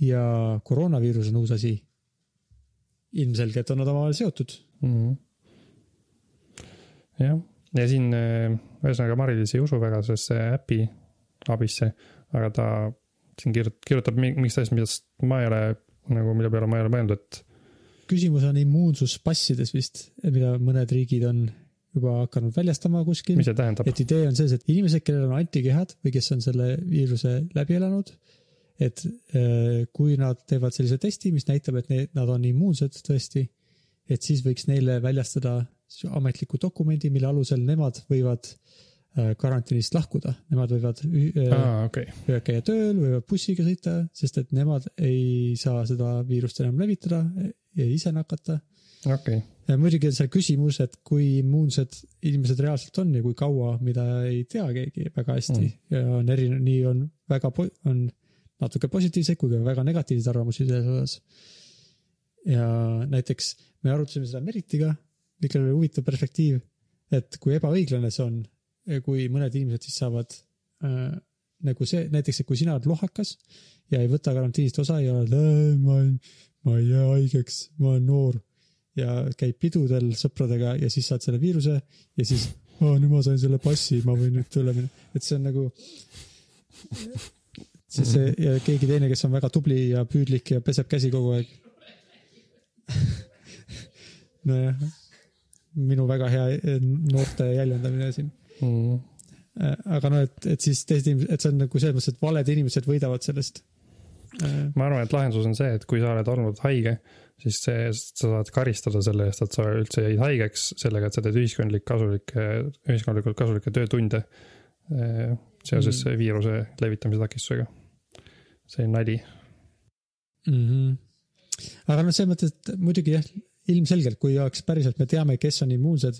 ja koroonaviirus on uus asi. ilmselgelt on nad omavahel seotud mm. -hmm. jah ja siin äh, ühesõnaga Mari-Liis ei usu väga sellesse äpi abisse, aga ta siin kirjutab, kirjutab mingist asjast, millest ma ei ole nagu, mille peale ma ei ole mõelnud, et. küsimus on immuunsuspassides vist, mida mõned riigid on juba hakanud väljastama kuskil. mis see tähendab? et idee on selles, et inimesed, kellel on antikehad või kes on selle viiruse läbi elanud, et äh, kui nad teevad sellise testi, mis näitab, et need, nad on immuunsed tõesti, et siis võiks neile väljastada ametliku dokumendi, mille alusel nemad võivad äh, karantiinist lahkuda, nemad võivad ah, okay. võivad käia tööl, võivad bussiga sõita, sest et nemad ei saa seda viirust enam levitada ja ise nakata okay.. muidugi on seal küsimus, et kui immuunsed inimesed reaalselt on ja kui kaua, mida ei tea keegi väga hästi mm. ja on erinev, nii on väga, on natuke positiivseid kui ka väga negatiivseid arvamusi selles osas. ja näiteks me arutasime seda Meritiga kellel oli huvitav perspektiiv, et kui ebaõiglane see on, kui mõned inimesed siis saavad äh, nagu see, näiteks, et kui sina oled lohakas ja ei võta karantiinist osa ja oled, ma ei, ma ei jää haigeks, ma olen noor ja käib pidudel sõpradega ja siis saad selle viiruse ja siis oh,, nüüd ma sain selle passi, ma võin nüüd tööle minna, et see on nagu. siis see ja keegi teine, kes on väga tubli ja püüdlik ja peseb käsi kogu aeg nojah minu väga hea eh, noorte jäljendamine siin mm.. aga no, et, et siis teised inimesed, et see on nagu selles mõttes, et valed inimesed võidavad sellest. ma arvan, et lahendus on see, et kui sa oled olnud haige, siis see, sa saad karistada selle eest, et sa üldse jäid haigeks sellega, et sa teed ühiskondlik kasulikke, ühiskondlikult kasulikke töötunde eh, seoses mm. viiruse levitamise takistusega. see on nali mm. -hmm. aga noh, selles mõttes, et muidugi jah, ilmselgelt, kui oleks päriselt, me teame, kes on immuunsed,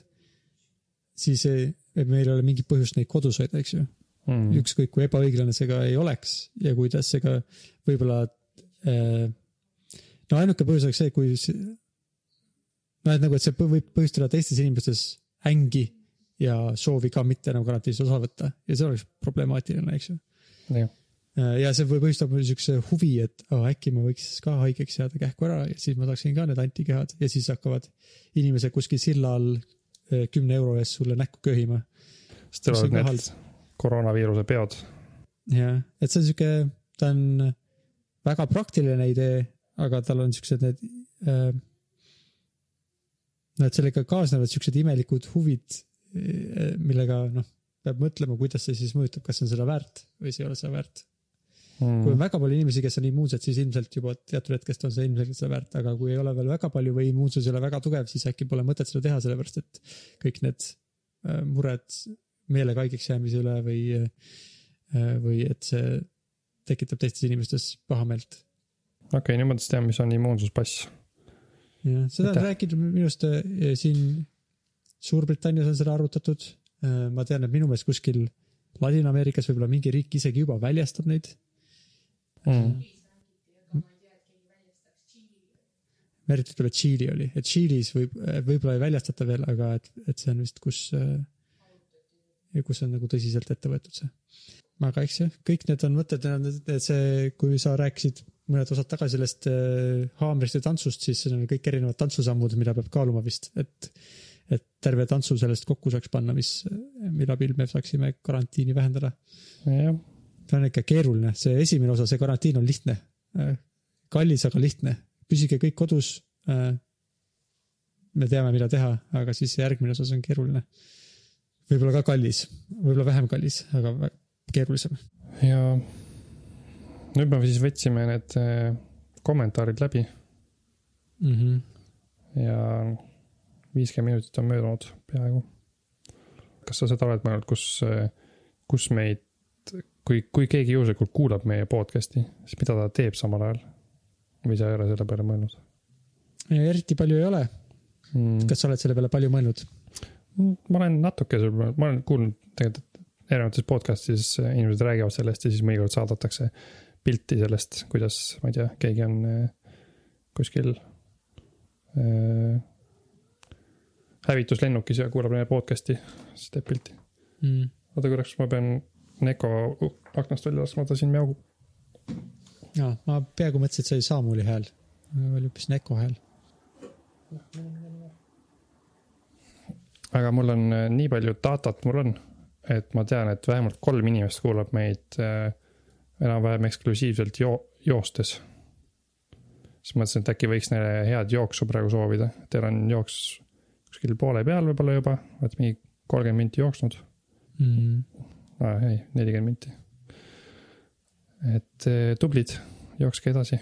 siis ei, meil ei ole mingit põhjust neid kodus hoida, eks ju mm.. ükskõik kui ebaõiglane see ka ei oleks ja kuidas see ka võib-olla äh, no ainuke põhjus oleks see, kui noh, et nagu, et see võib põhjustada teistes inimestes ängi ja soovi ka mitte nagu karantiinist osa võtta ja see oleks problemaatiline, eks ju. ja see võib põhjustada mul siukse huvi, et oh, äkki ma võiks ka haigeks jääda kähku ära ja siis ma saaksin ka need antikehad ja siis hakkavad inimesed kuskil silla all eh, kümne euro eest sulle näkku köhima. siis tulevad need koroonaviiruse peod. jah, et see on sihuke, ta on väga praktiline idee, aga tal on siuksed need äh,. no et sellega kaasnevad siuksed imelikud huvid, äh, millega noh, peab mõtlema, kuidas see siis mõjutab, kas on seda väärt või see ei ole seda väärt mm.. kui on väga palju inimesi, kes on immuunsed, siis ilmselt juba teatud hetkest on see ilmselgelt seda väärt, aga kui ei ole veel väga palju või immuunsus ei ole väga tugev, siis äkki pole mõtet seda teha, sellepärast et kõik need äh, mured meelega haigeks jäämise üle või, äh, või et see tekitab teistes inimestes pahameelt okei okay,, nüüd ma tean, mis on immuunsuspass. jah, seda on räägitud minu arust äh, siin Suurbritannias on seda arutatud. Äh, ma tean, et minu meelest kuskil Ladina-Ameerikas võib-olla mingi riik isegi juba väljastab neid mm.. eriti tuleb Tšiili oli, et Tšiilis võib, äh, võib-olla ei väljastata veel, aga et, et see on vist, kus, kus on nagu tõsiselt ette võetud see. aga eks jah, kõik need on mõtted, see, kui sa rääkisid mõned osad tagasi sellest äh, haamrist ja tantsust, siis need on kõik erinevad tantsusammud, mida peab kaaluma vist, et, et terve tantsu sellest kokku saaks panna, mis, mille abil me saaksime karantiini vähendada. see on ikka keeruline, see esimene osa, see karantiin on lihtne. Äh, kallis, aga lihtne, püsige kõik kodus. Äh, me teame, mida teha, aga siis järgmine osa, see on keeruline. võib-olla ka kallis, võib-olla vähem kallis, aga keerulisem. ja nüüd me siis võtsime need äh, kommentaarid läbi mm. -hmm. ja viiskümmend minutit on möödunud peaaegu. kas sa seda oled mõelnud, kus, äh, kus meid, kui, kui keegi juhuslikult kuulab meie podcast'i, siis mida ta teeb samal ajal? või sa ei ole selle peale mõelnud? eriti palju ei ole mm.. kas sa oled selle peale palju mõelnud? ma olen natuke selle peale, ma olen kuulnud tegelikult erinevates podcast'is inimesed räägivad sellest ja siis mõnikord saadetakse pilti sellest, kuidas, ma ei tea, keegi on äh, kuskil äh, hävituslennukis ja kuulab meie podcast'i, siis teeb pilti mm.. oota korraks, ma pean Neko aknast välja laskma, ta siin mjaugub. jaa, ma peaaegu mõtlesin, et see oli Saamuli hääl, oli hoopis Neko hääl. aga mul on äh, nii palju datat, mul on, et ma tean, et vähemalt kolm inimest kuulab meid äh, enam-vähem eksklusiivselt jo-, joostes. siis mõtlesin, et äkki võiks neile head jooksu praegu soovida, teil on jooks kuskil poole peal võib-olla juba, olete mingi kolmkümmend minti jooksnud mm.. Ah, ei, nelikümmend minti. et eh, tublid, jookske edasi.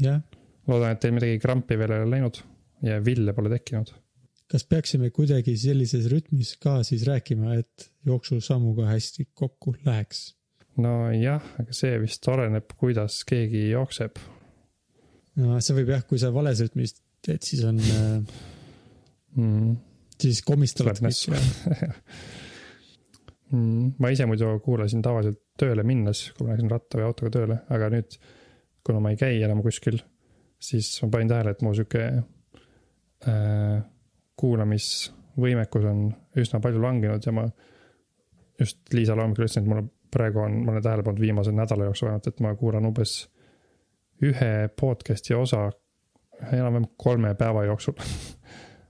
jah. loodan, et teil midagi krampi veel ei ole läinud ja ville pole tekkinud. kas peaksime kuidagi sellises rütmis ka siis rääkima, et jooksusammuga hästi kokku läheks? Nojah, aga see vist oleneb, kuidas keegi jookseb. no see võib jah, kui sa vales rütmis teed, siis on mm., siis komistavad kõik mm,. ma ise muidu kuulasin tavaliselt tööle minnes, kui ma läksin ratta või autoga tööle, aga nüüd, kuna ma ei käi enam kuskil, siis ma panin tähele, et mu sihuke äh, kuulamisvõimekus on üsna palju langenud ja ma just Liisale hommikul ütlesin, et mulle praegu on, ma olen tähele pannud viimase nädala jooksul ainult, et ma kuulan umbes ühe podcast'i osa enam-vähem kolme päeva jooksul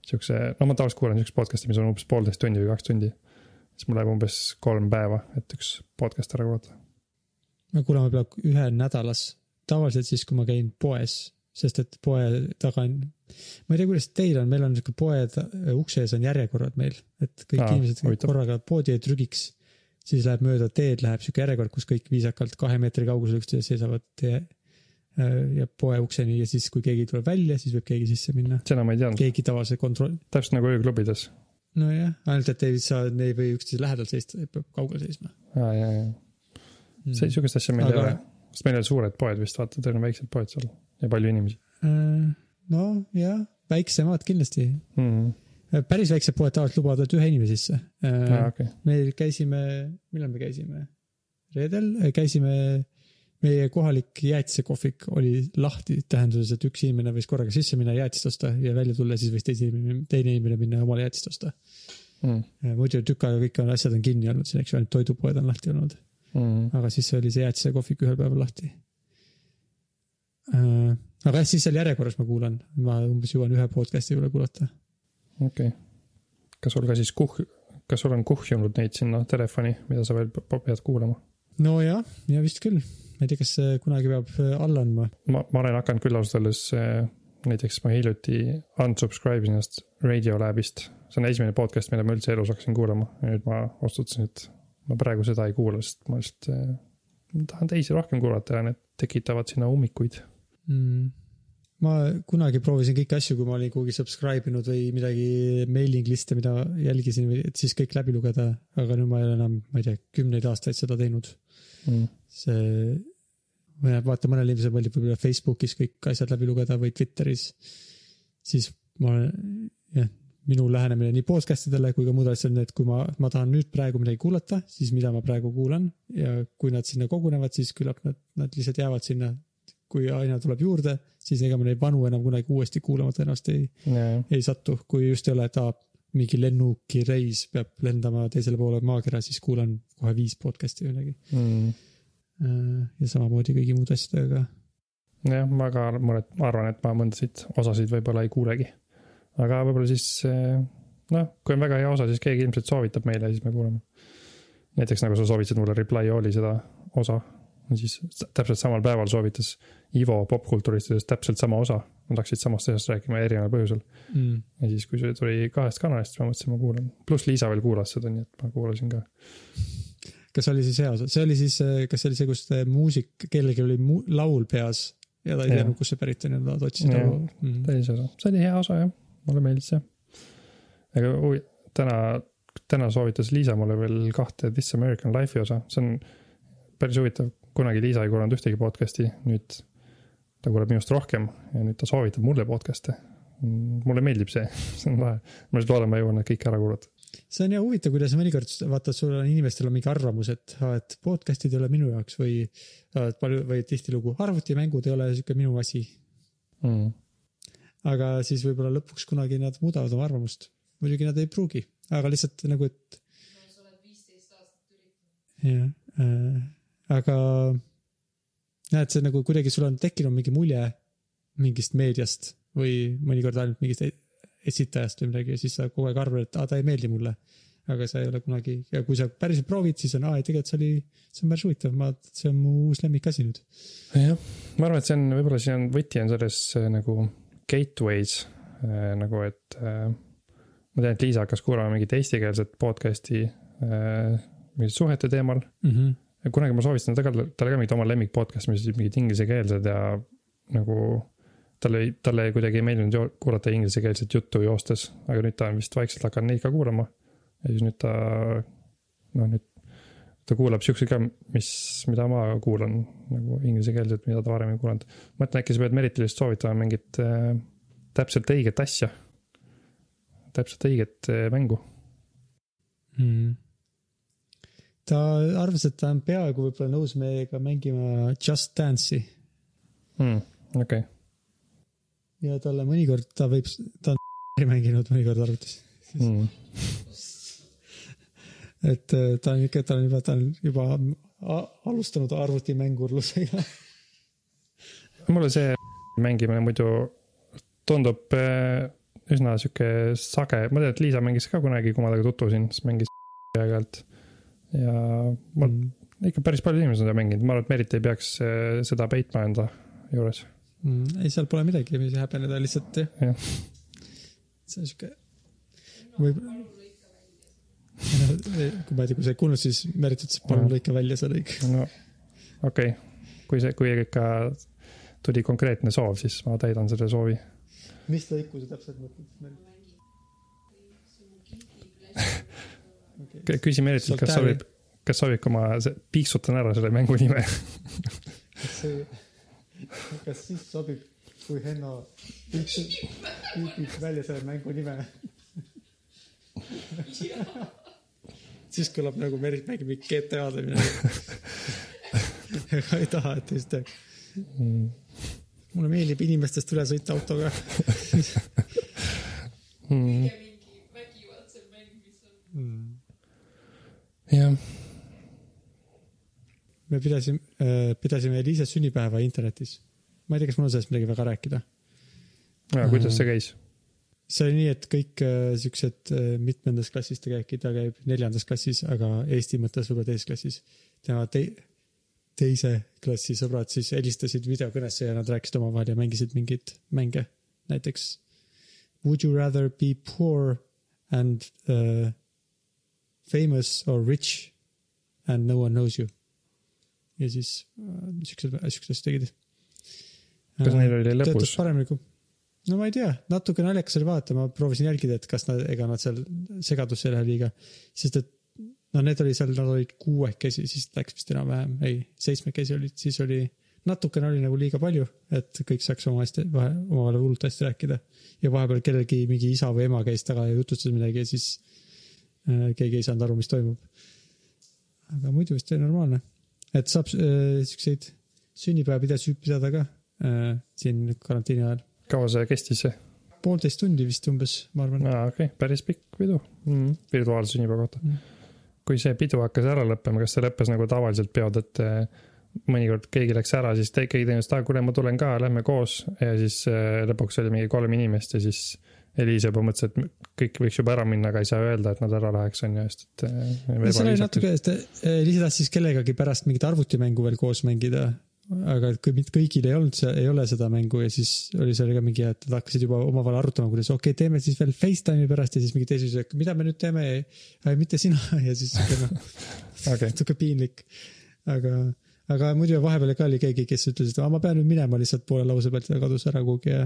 Siukse, no ma tavaliselt kuulan siukest podcast'i, mis on umbes poolteist tundi või kaks tundi. siis mul läheb umbes kolm päeva, et üks podcast ära kuulata. ma kuulan võib-olla ühe nädalas, tavaliselt siis, kui ma käin poes, sest et poe taga on, ma ei tea, kuidas teil on, meil on sihuke poe ukse ees on järjekorrad meil, et kõik Aa, inimesed huvitav. korraga poodi ei trügiks siis läheb mööda teed, läheb sihuke järjekord, kus kõik viisakalt kahe meetri kaugusel üksteisest seisavad tee ja poe ukseni ja siis, kui keegi tuleb välja, siis võib keegi sisse minna. seda ma ei teadnud. keegi tavalise kontroll. täpselt nagu ööklubides. nojah, ainult et ei saa, ei või üksteise lähedal seista, peab kaugel seisma. aa, ja, ja. Mm. see, sihukest asja meil ei ole, sest meil ei ole suured poed vist, vaata, teil on väiksed poed seal ja palju inimesi. Äh, no jah, väiksemad kindlasti mm. -hmm. Päris väiksed poed tavaliselt lubavad ainult ühe inimese sisse. Ah, okay. me käisime, millal me käisime? reedel käisime meie kohalik jäätisekohvik oli lahti, tähenduses, et üks inimene võis korraga sisse minna jäätist osta ja välja tulla, siis võis teise inimene, teine inimene minna omale jäätist osta mm.. muidu tükk aega kõik on, asjad on kinni olnud siin, eks ju, ainult toidupoed on lahti olnud mm.. aga siis oli see jäätisekohvik ühel päeval lahti äh,. aga jah, siis seal järjekorras ma kuulan, ma umbes jõuan ühe podcast'i üle kuulata. Okei okay., kas sul ka siis kuh-, kas sul on kuhjunud neid sinna telefoni, mida sa veel pead kuulama? nojah, ja vist küll ma ei tea, kas see kunagi peab äh, alla andma. ma, ma olen hakanud küll ausalt öeldes, äh, näiteks ma hiljuti unsubscribe isin ennast Radiolabist. see on esimene podcast, mida ma üldse elus hakkasin kuulama ja nüüd ma otsustasin, et ma praegu seda ei kuula, sest ma lihtsalt äh, tahan teisi rohkem kuulata ja need tekitavad sinna ummikuid mm ma kunagi proovisin kõiki asju, kui ma olin kuhugi subscribe inud või midagi mailing list'e, mida jälgisin et siis kõik läbi lugeda, aga nüüd ma ei ole enam, ma ei tea, kümneid aastaid seda teinud mm.. see, vaata mõnel inimesel meeldib võib-olla Facebookis kõik asjad läbi lugeda või Twitteris. siis ma olen, jah, minu lähenemine nii podcast idele kui ka muudele asjadele, et kui ma, ma tahan nüüd praegu midagi kuulata, siis mida ma praegu kuulan ja kui nad sinna kogunevad, siis küllap nad, nad lihtsalt jäävad sinna. kui aina tuleb juurde, siis ega ma neid vanu enam kunagi uuesti kuulama tõenäoliselt ei yeah., ei satu, kui just ei ole, et aa, mingi lennukireis peab lendama teisele poole maakera, siis kuulan kohe viis podcast'i või midagi mm.. Äh, ja samamoodi kõigi muude asjadega ka. jah, ma ka muret, ma arvan, et ma mõndasid osasid võib-olla ei kuulegi. aga võib-olla siis eh, noh, kui on väga hea osa, siis keegi ilmselt soovitab meile, siis me kuulame. näiteks nagu sa soovitasid mulle Reply All'i seda osa, siis täpselt samal päeval soovitas Ivo popkulturistidest täpselt sama osa. Nad hakkasid samast asjast rääkima erineval põhjusel mm.. ja siis, kui see tuli kahest kanalist, ma mõtlesin, ma kuulan. pluss Liisa veel kuulas seda, nii et ma kuulasin ka. kas oli siis hea osa, see oli siis, kas see oli see, kus muusik, kellelgi oli mu, laul peas ja ta ei teadnud, kust see pärit on ja nad otsisid laulu mm.. see osa, see oli hea osa jah, mulle meeldis see. aga täna, täna soovitas Liisa mulle veel kahte This American Life'i osa, see on päris huvitav kunagi Liisa ei kuulanud ühtegi podcast'i, nüüd ta kuuleb minust rohkem ja nüüd ta soovitab mulle podcast'e. mulle meeldib see, see on lahe. ma lihtsalt loodan, ma jõuan need kõik ära kuulata. see on jah huvitav, kuidas mõnikord vaata, sul on inimestel on mingi arvamus, et, et podcast'id ei ole minu jaoks või palju või tihtilugu arvutimängud ei ole sihuke minu asi mm.. aga siis võib-olla lõpuks kunagi nad muudavad oma arvamust. muidugi nad ei pruugi, aga lihtsalt nagu, et. no sa oled viisteist aastat üritanud. jah äh, aga näed, see nagu kuidagi sul on tekkinud mingi mulje mingist meediast või mõnikord ainult mingist e-, esitajast või midagi ja siis sa kogu aeg arvad, et aa, ta ei meeldi mulle. aga sa ei ole kunagi ja kui sa päriselt proovid, siis on, aa, tegelikult see oli, see on päris huvitav, ma, see on mu uus lemmikasi nüüd. jah, ma arvan, et see on, võib-olla siin on võti on selles äh, nagu gateways äh, nagu, et äh, ma tean, et Liisa hakkas kuulama mingit eestikeelset podcast'i äh, mingite suhete teemal mm. -hmm kunagi ma soovitasin talle, talle ka mingit oma lemmik podcast'i, mis olid mingid inglisekeelsed ja nagu. talle, talle kuidagi ei meeldinud kuulata inglisekeelset juttu joostes, aga nüüd ta on vist vaikselt hakanud neid ka kuulama. ja siis nüüd ta, noh nüüd ta kuulab siukseid ka, mis, mida ma kuulan nagu inglisekeelset, mida ta varem ei kuulanud. mõtlen, äkki sa pead Meritile just soovitama mingit äh, täpselt õiget asja. täpselt õiget äh, mängu mm ta arvas, et ta on peaaegu võib-olla nõus meiega mängima Just Dance'i. Mm,. okei. Okay.. ja talle mõnikord, ta võib, ta on mänginud mõnikord arvutis. Mm. et äh, ta on ikka, ta on juba, ta on juba alustanud arvutimängurlusega. Mulle see mängimine muidu tundub äh, üsna sihuke sage, ma tean, et Liisa mängis ka kunagi, kui ma temaga tutvusin, siis mängis aeg-ajalt ja ma mm. ikka päris palju inimesi on seda mänginud, ma arvan, et Merit ei peaks eh, seda peitma enda juures mm,. ei, seal pole midagi, mis häbeneda, lihtsalt jah ja.. see on sihuke, võib-olla kui ma ei tea, kui sa ei kuulnud, siis Merit ütles, et palun lõika välja see lõik. no okei okay., kui see, kui ikka tuli konkreetne soov, siis ma täidan selle soovi. mis lõiku sa täpselt mõtled? okay. Küsi Meritilt, kas sobib, kas sobib, kui ma piiksutan ära selle mängu nime? Kas siis sobib, kui Henno piipib välja selle mängu nime? Siis kõlab nagu Merit mängib mingit GTA-d või midagi. Ega ei taha, et just mm. mulle meeldib inimestest üle sõita autoga. Mm.. jah. me pidasime äh,, pidasime Eliise sünnipäeva internetis. ma ei tea, kas mul on sellest midagi väga rääkida. ja kuidas see käis? see oli nii, et kõik äh, siuksed äh, mitmendas klassis ta käib, ta käib neljandas klassis, aga Eesti mõttes võib-olla teises klassis. tema te, teise klassi sõbrad siis helistasid videokõnesse ja nad rääkisid omavahel ja mängisid mingeid mänge. näiteks Would you rather be poor and uh, famous or rich and no one knows you? Ja siis uh, siuksed, siuksed asjad tegid. kas uh, neil oli paremini kui no ma ei tea, natuke naljakas oli vaadata, ma proovisin jälgida, et kas nad, ega nad seal segadusse ei lähe liiga, sest et no need oli seal, nad olid kuuekesi, siis läks vist enam-vähem, ei, seitsmekesi olid, siis oli, natukene oli nagu liiga palju, et kõik saaks oma hästi, omavahel hullult hästi rääkida. ja vahepeal kellelgi mingi isa või ema käis taga ja jutustas midagi ja siis äh, keegi ei saanud aru, mis toimub. aga muidu vist oli normaalne, et saab äh, siukseid sünnipäevapidasid pidada ka äh, siin karantiini ajal kaua see kestis? poolteist tundi vist umbes, ma arvan. aa, okei okay., päris pikk pidu mm,, virtuaalse sünnipäeva kohta mm.. kui see pidu hakkas ära lõppema, kas see lõppes nagu tavaliselt peod, et eh, mõnikord keegi läks ära, siis te, keegi teenis, et aa, kuule, ma tulen ka, lähme koos ja siis äh, lõpuks oli mingi kolm inimest ja siis Eliise juba mõtles, et kõik võiks juba ära minna, aga ei saa öelda, et nad ära läheks, on ju, sest et. see oli natuke, et Eliise tahtis kellegagi pärast mingit arvutimängu veel koos mängida aga kui mitte kõigil ei olnud ei ole seda mängu ja siis oli seal ka mingi, et nad hakkasid juba omavahel arutama, kuidas okei okay,, teeme siis veel Facetime'i pärast ja siis mingi teise ütles, et mida me nüüd teeme, mitte sina ja siis siuke noh okay., natuke piinlik. aga, aga muidu vahepeal ka oli keegi, kes ütles, et ma pean nüüd minema lihtsalt poole lause pealt ja kadus ära kuhugi ja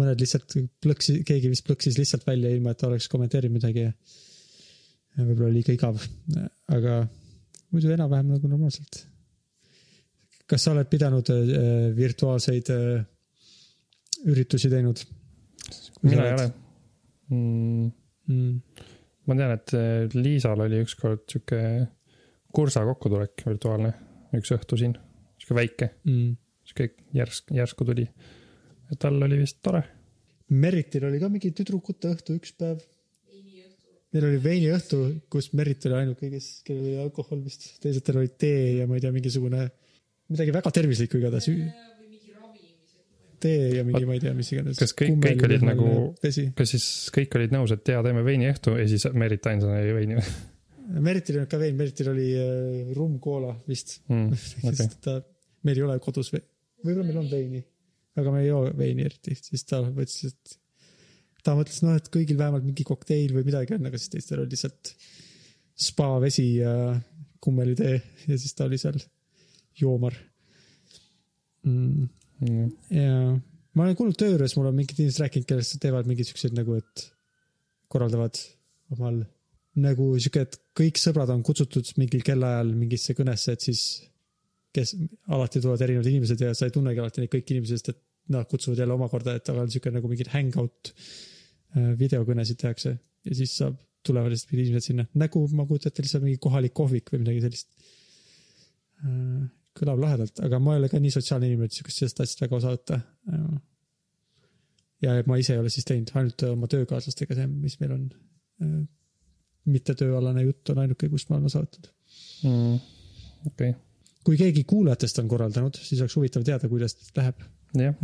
mõned lihtsalt plõksis, keegi vist plõksis lihtsalt välja, ilma et oleks kommenteerinud midagi ja, võib-olla liiga igav, aga muidu enam-vähem nagu normaalselt kas sa oled pidanud äh, virtuaalseid äh, üritusi teinud? mina ei ole mm.. Mm. ma tean, et äh, Liisal oli ükskord sihuke kursa kokkutulek virtuaalne, üks õhtu siin, sihuke väike mm., sihuke järsk, järsku tuli. Ja tal oli vist tore. Meritil oli ka mingi tüdrukute õhtu üks päev. Neil oli veiniõhtu, kus Merit oli ainuke, kes, kellel oli alkohol vist, teistel olid tee ja ma ei tea, mingisugune midagi väga tervislikku igatahes. tee ja mingi, ma ei tea, mis iganes. kas kõik, kõik olid nagu, kas siis kõik olid nõus, et jaa, teeme veiniõhtu ja siis Merit ainsana jõi veini või? Meritil ei olnud ka vein, Meritil oli äh, rumm koola vist mm,. Okay. ta, meil ei ole kodus ve-, võib-olla meil on veini, aga me ei joo veini eriti, siis ta mõtles, et ta mõtles, noh, et kõigil vähemalt mingi kokteil või midagi on, aga siis teistel oli lihtsalt spa vesi ja kummelitee ja siis ta oli seal joomar mm.. Mm. ja ma olen kuulnud töö juures, mul on mingid inimesed rääkinud, kellest teevad mingeid siukseid nagu, et korraldavad omal nagu sihuke, et kõik sõbrad on kutsutud mingil kellaajal mingisse kõnesse, et siis kes alati tulevad erinevad inimesed ja sa ei tunnegi alati neid kõiki inimesi, sest et nad kutsuvad jälle omakorda, et aga on sihuke nagu mingid hangout äh, videokõnesid tehakse ja siis saab, tulevad lihtsalt mingid inimesed sinna, nagu ma kujutan ette lihtsalt mingi kohalik kohvik või midagi sellist äh, kõlab lahedalt, aga ma ei ole ka nii sotsiaalne inimene, et sihukest sellest asjast väga osa võtta. ja ma ise ei ole siis teinud, ainult oma töökaaslastega see, mis meil on. mitte tööalane jutt on ainuke, kus ma olen osa võtnud mm,. okei okay.. Kui keegi kuulajatest on korraldanud, siis oleks huvitav teada, kuidas läheb yeah..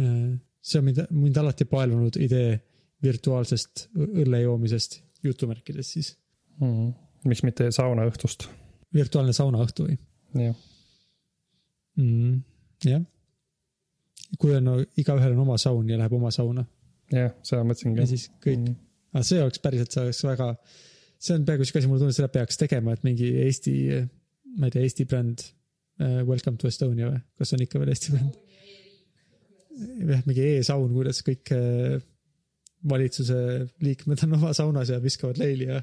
see on mind, mind alati paelunud idee virtuaalsest õlle joomisest, jutumärkides siis mm.. miks mitte saunaõhtust? virtuaalne saunaõhtu või? jah mm,. jah. kui on no,, igaühel on oma saun ja läheb oma sauna. jah, seda mõtlesingi. ja siis kõik mm., aga see oleks päriselt, see oleks väga, see on peaaegu sihuke asi, mulle tundub, seda peaks tegema, et mingi Eesti, ma ei tea, Eesti bränd. Welcome to Estonia või, kas on ikka veel Eesti bränd? jah, mingi e-saun, kuidas kõik äh, valitsuse liikmed on oma saunas ja viskavad leili ja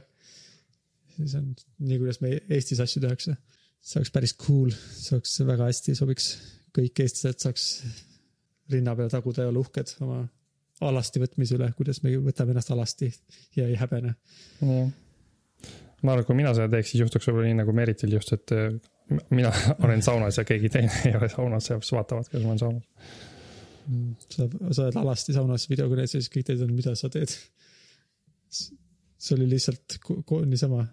siis on nii, kuidas me Eestis asju tehakse. see oleks päris cool, see oleks väga hästi sobiks, kõik eestlased saaks rinna peal taguda ja olla uhked oma alasti võtmise üle, kuidas me võtame ennast alasti ja ei häbene. ma arvan, et kui mina seda teeks, siis juhtuks võib-olla nii nagu Meritil just, et mina olen saunas ja keegi teine ei ole saunas ja siis vaatavad, kuidas ma olen saunas. Mm, sa, sa oled alasti saunas videokõnes ja siis kõik teised on, mida sa teed. see oli lihtsalt niisama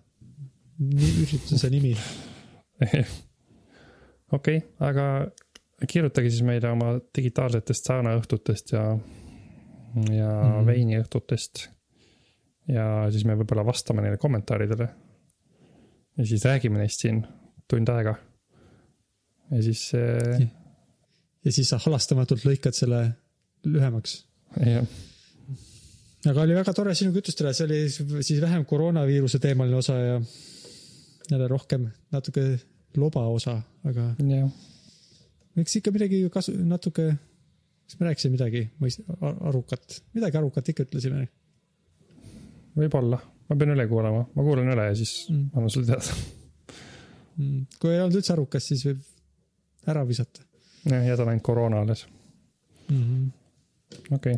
ürituse nimi. okei aga kirjutage siis meile oma digitaalsetest saunaõhtutest ja, ja mm. veiniõhtutest. ja siis me võib-olla vastame neile kommentaaridele. ja siis räägime neist siin tund aega. ja siis. ja siis sa halastamatult lõikad selle lühemaks. jah. aga oli väga tore sinuga jutustada, see oli siis vähem koroonaviiruse teemaline osa ja jälle rohkem natuke loba osa, aga. eks ikka midagi kasu, natuke, kas me rääkisime midagi mõist-, arukat, midagi arukat ikka ütlesime. võib-olla, ma pean üle kuulama, ma kuulan üle ja siis mm. annan sulle teada. Kui ei olnud üldse arukas, siis võib ära visata. jah, jätan ainult koroona alles. Mm -hmm.. okei.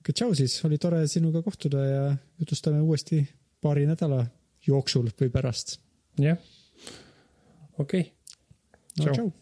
Aga tšau siis, oli tore sinuga kohtuda ja jutustame uuesti paari nädala jooksul või pärast. jah, okei. No tšau, tšau..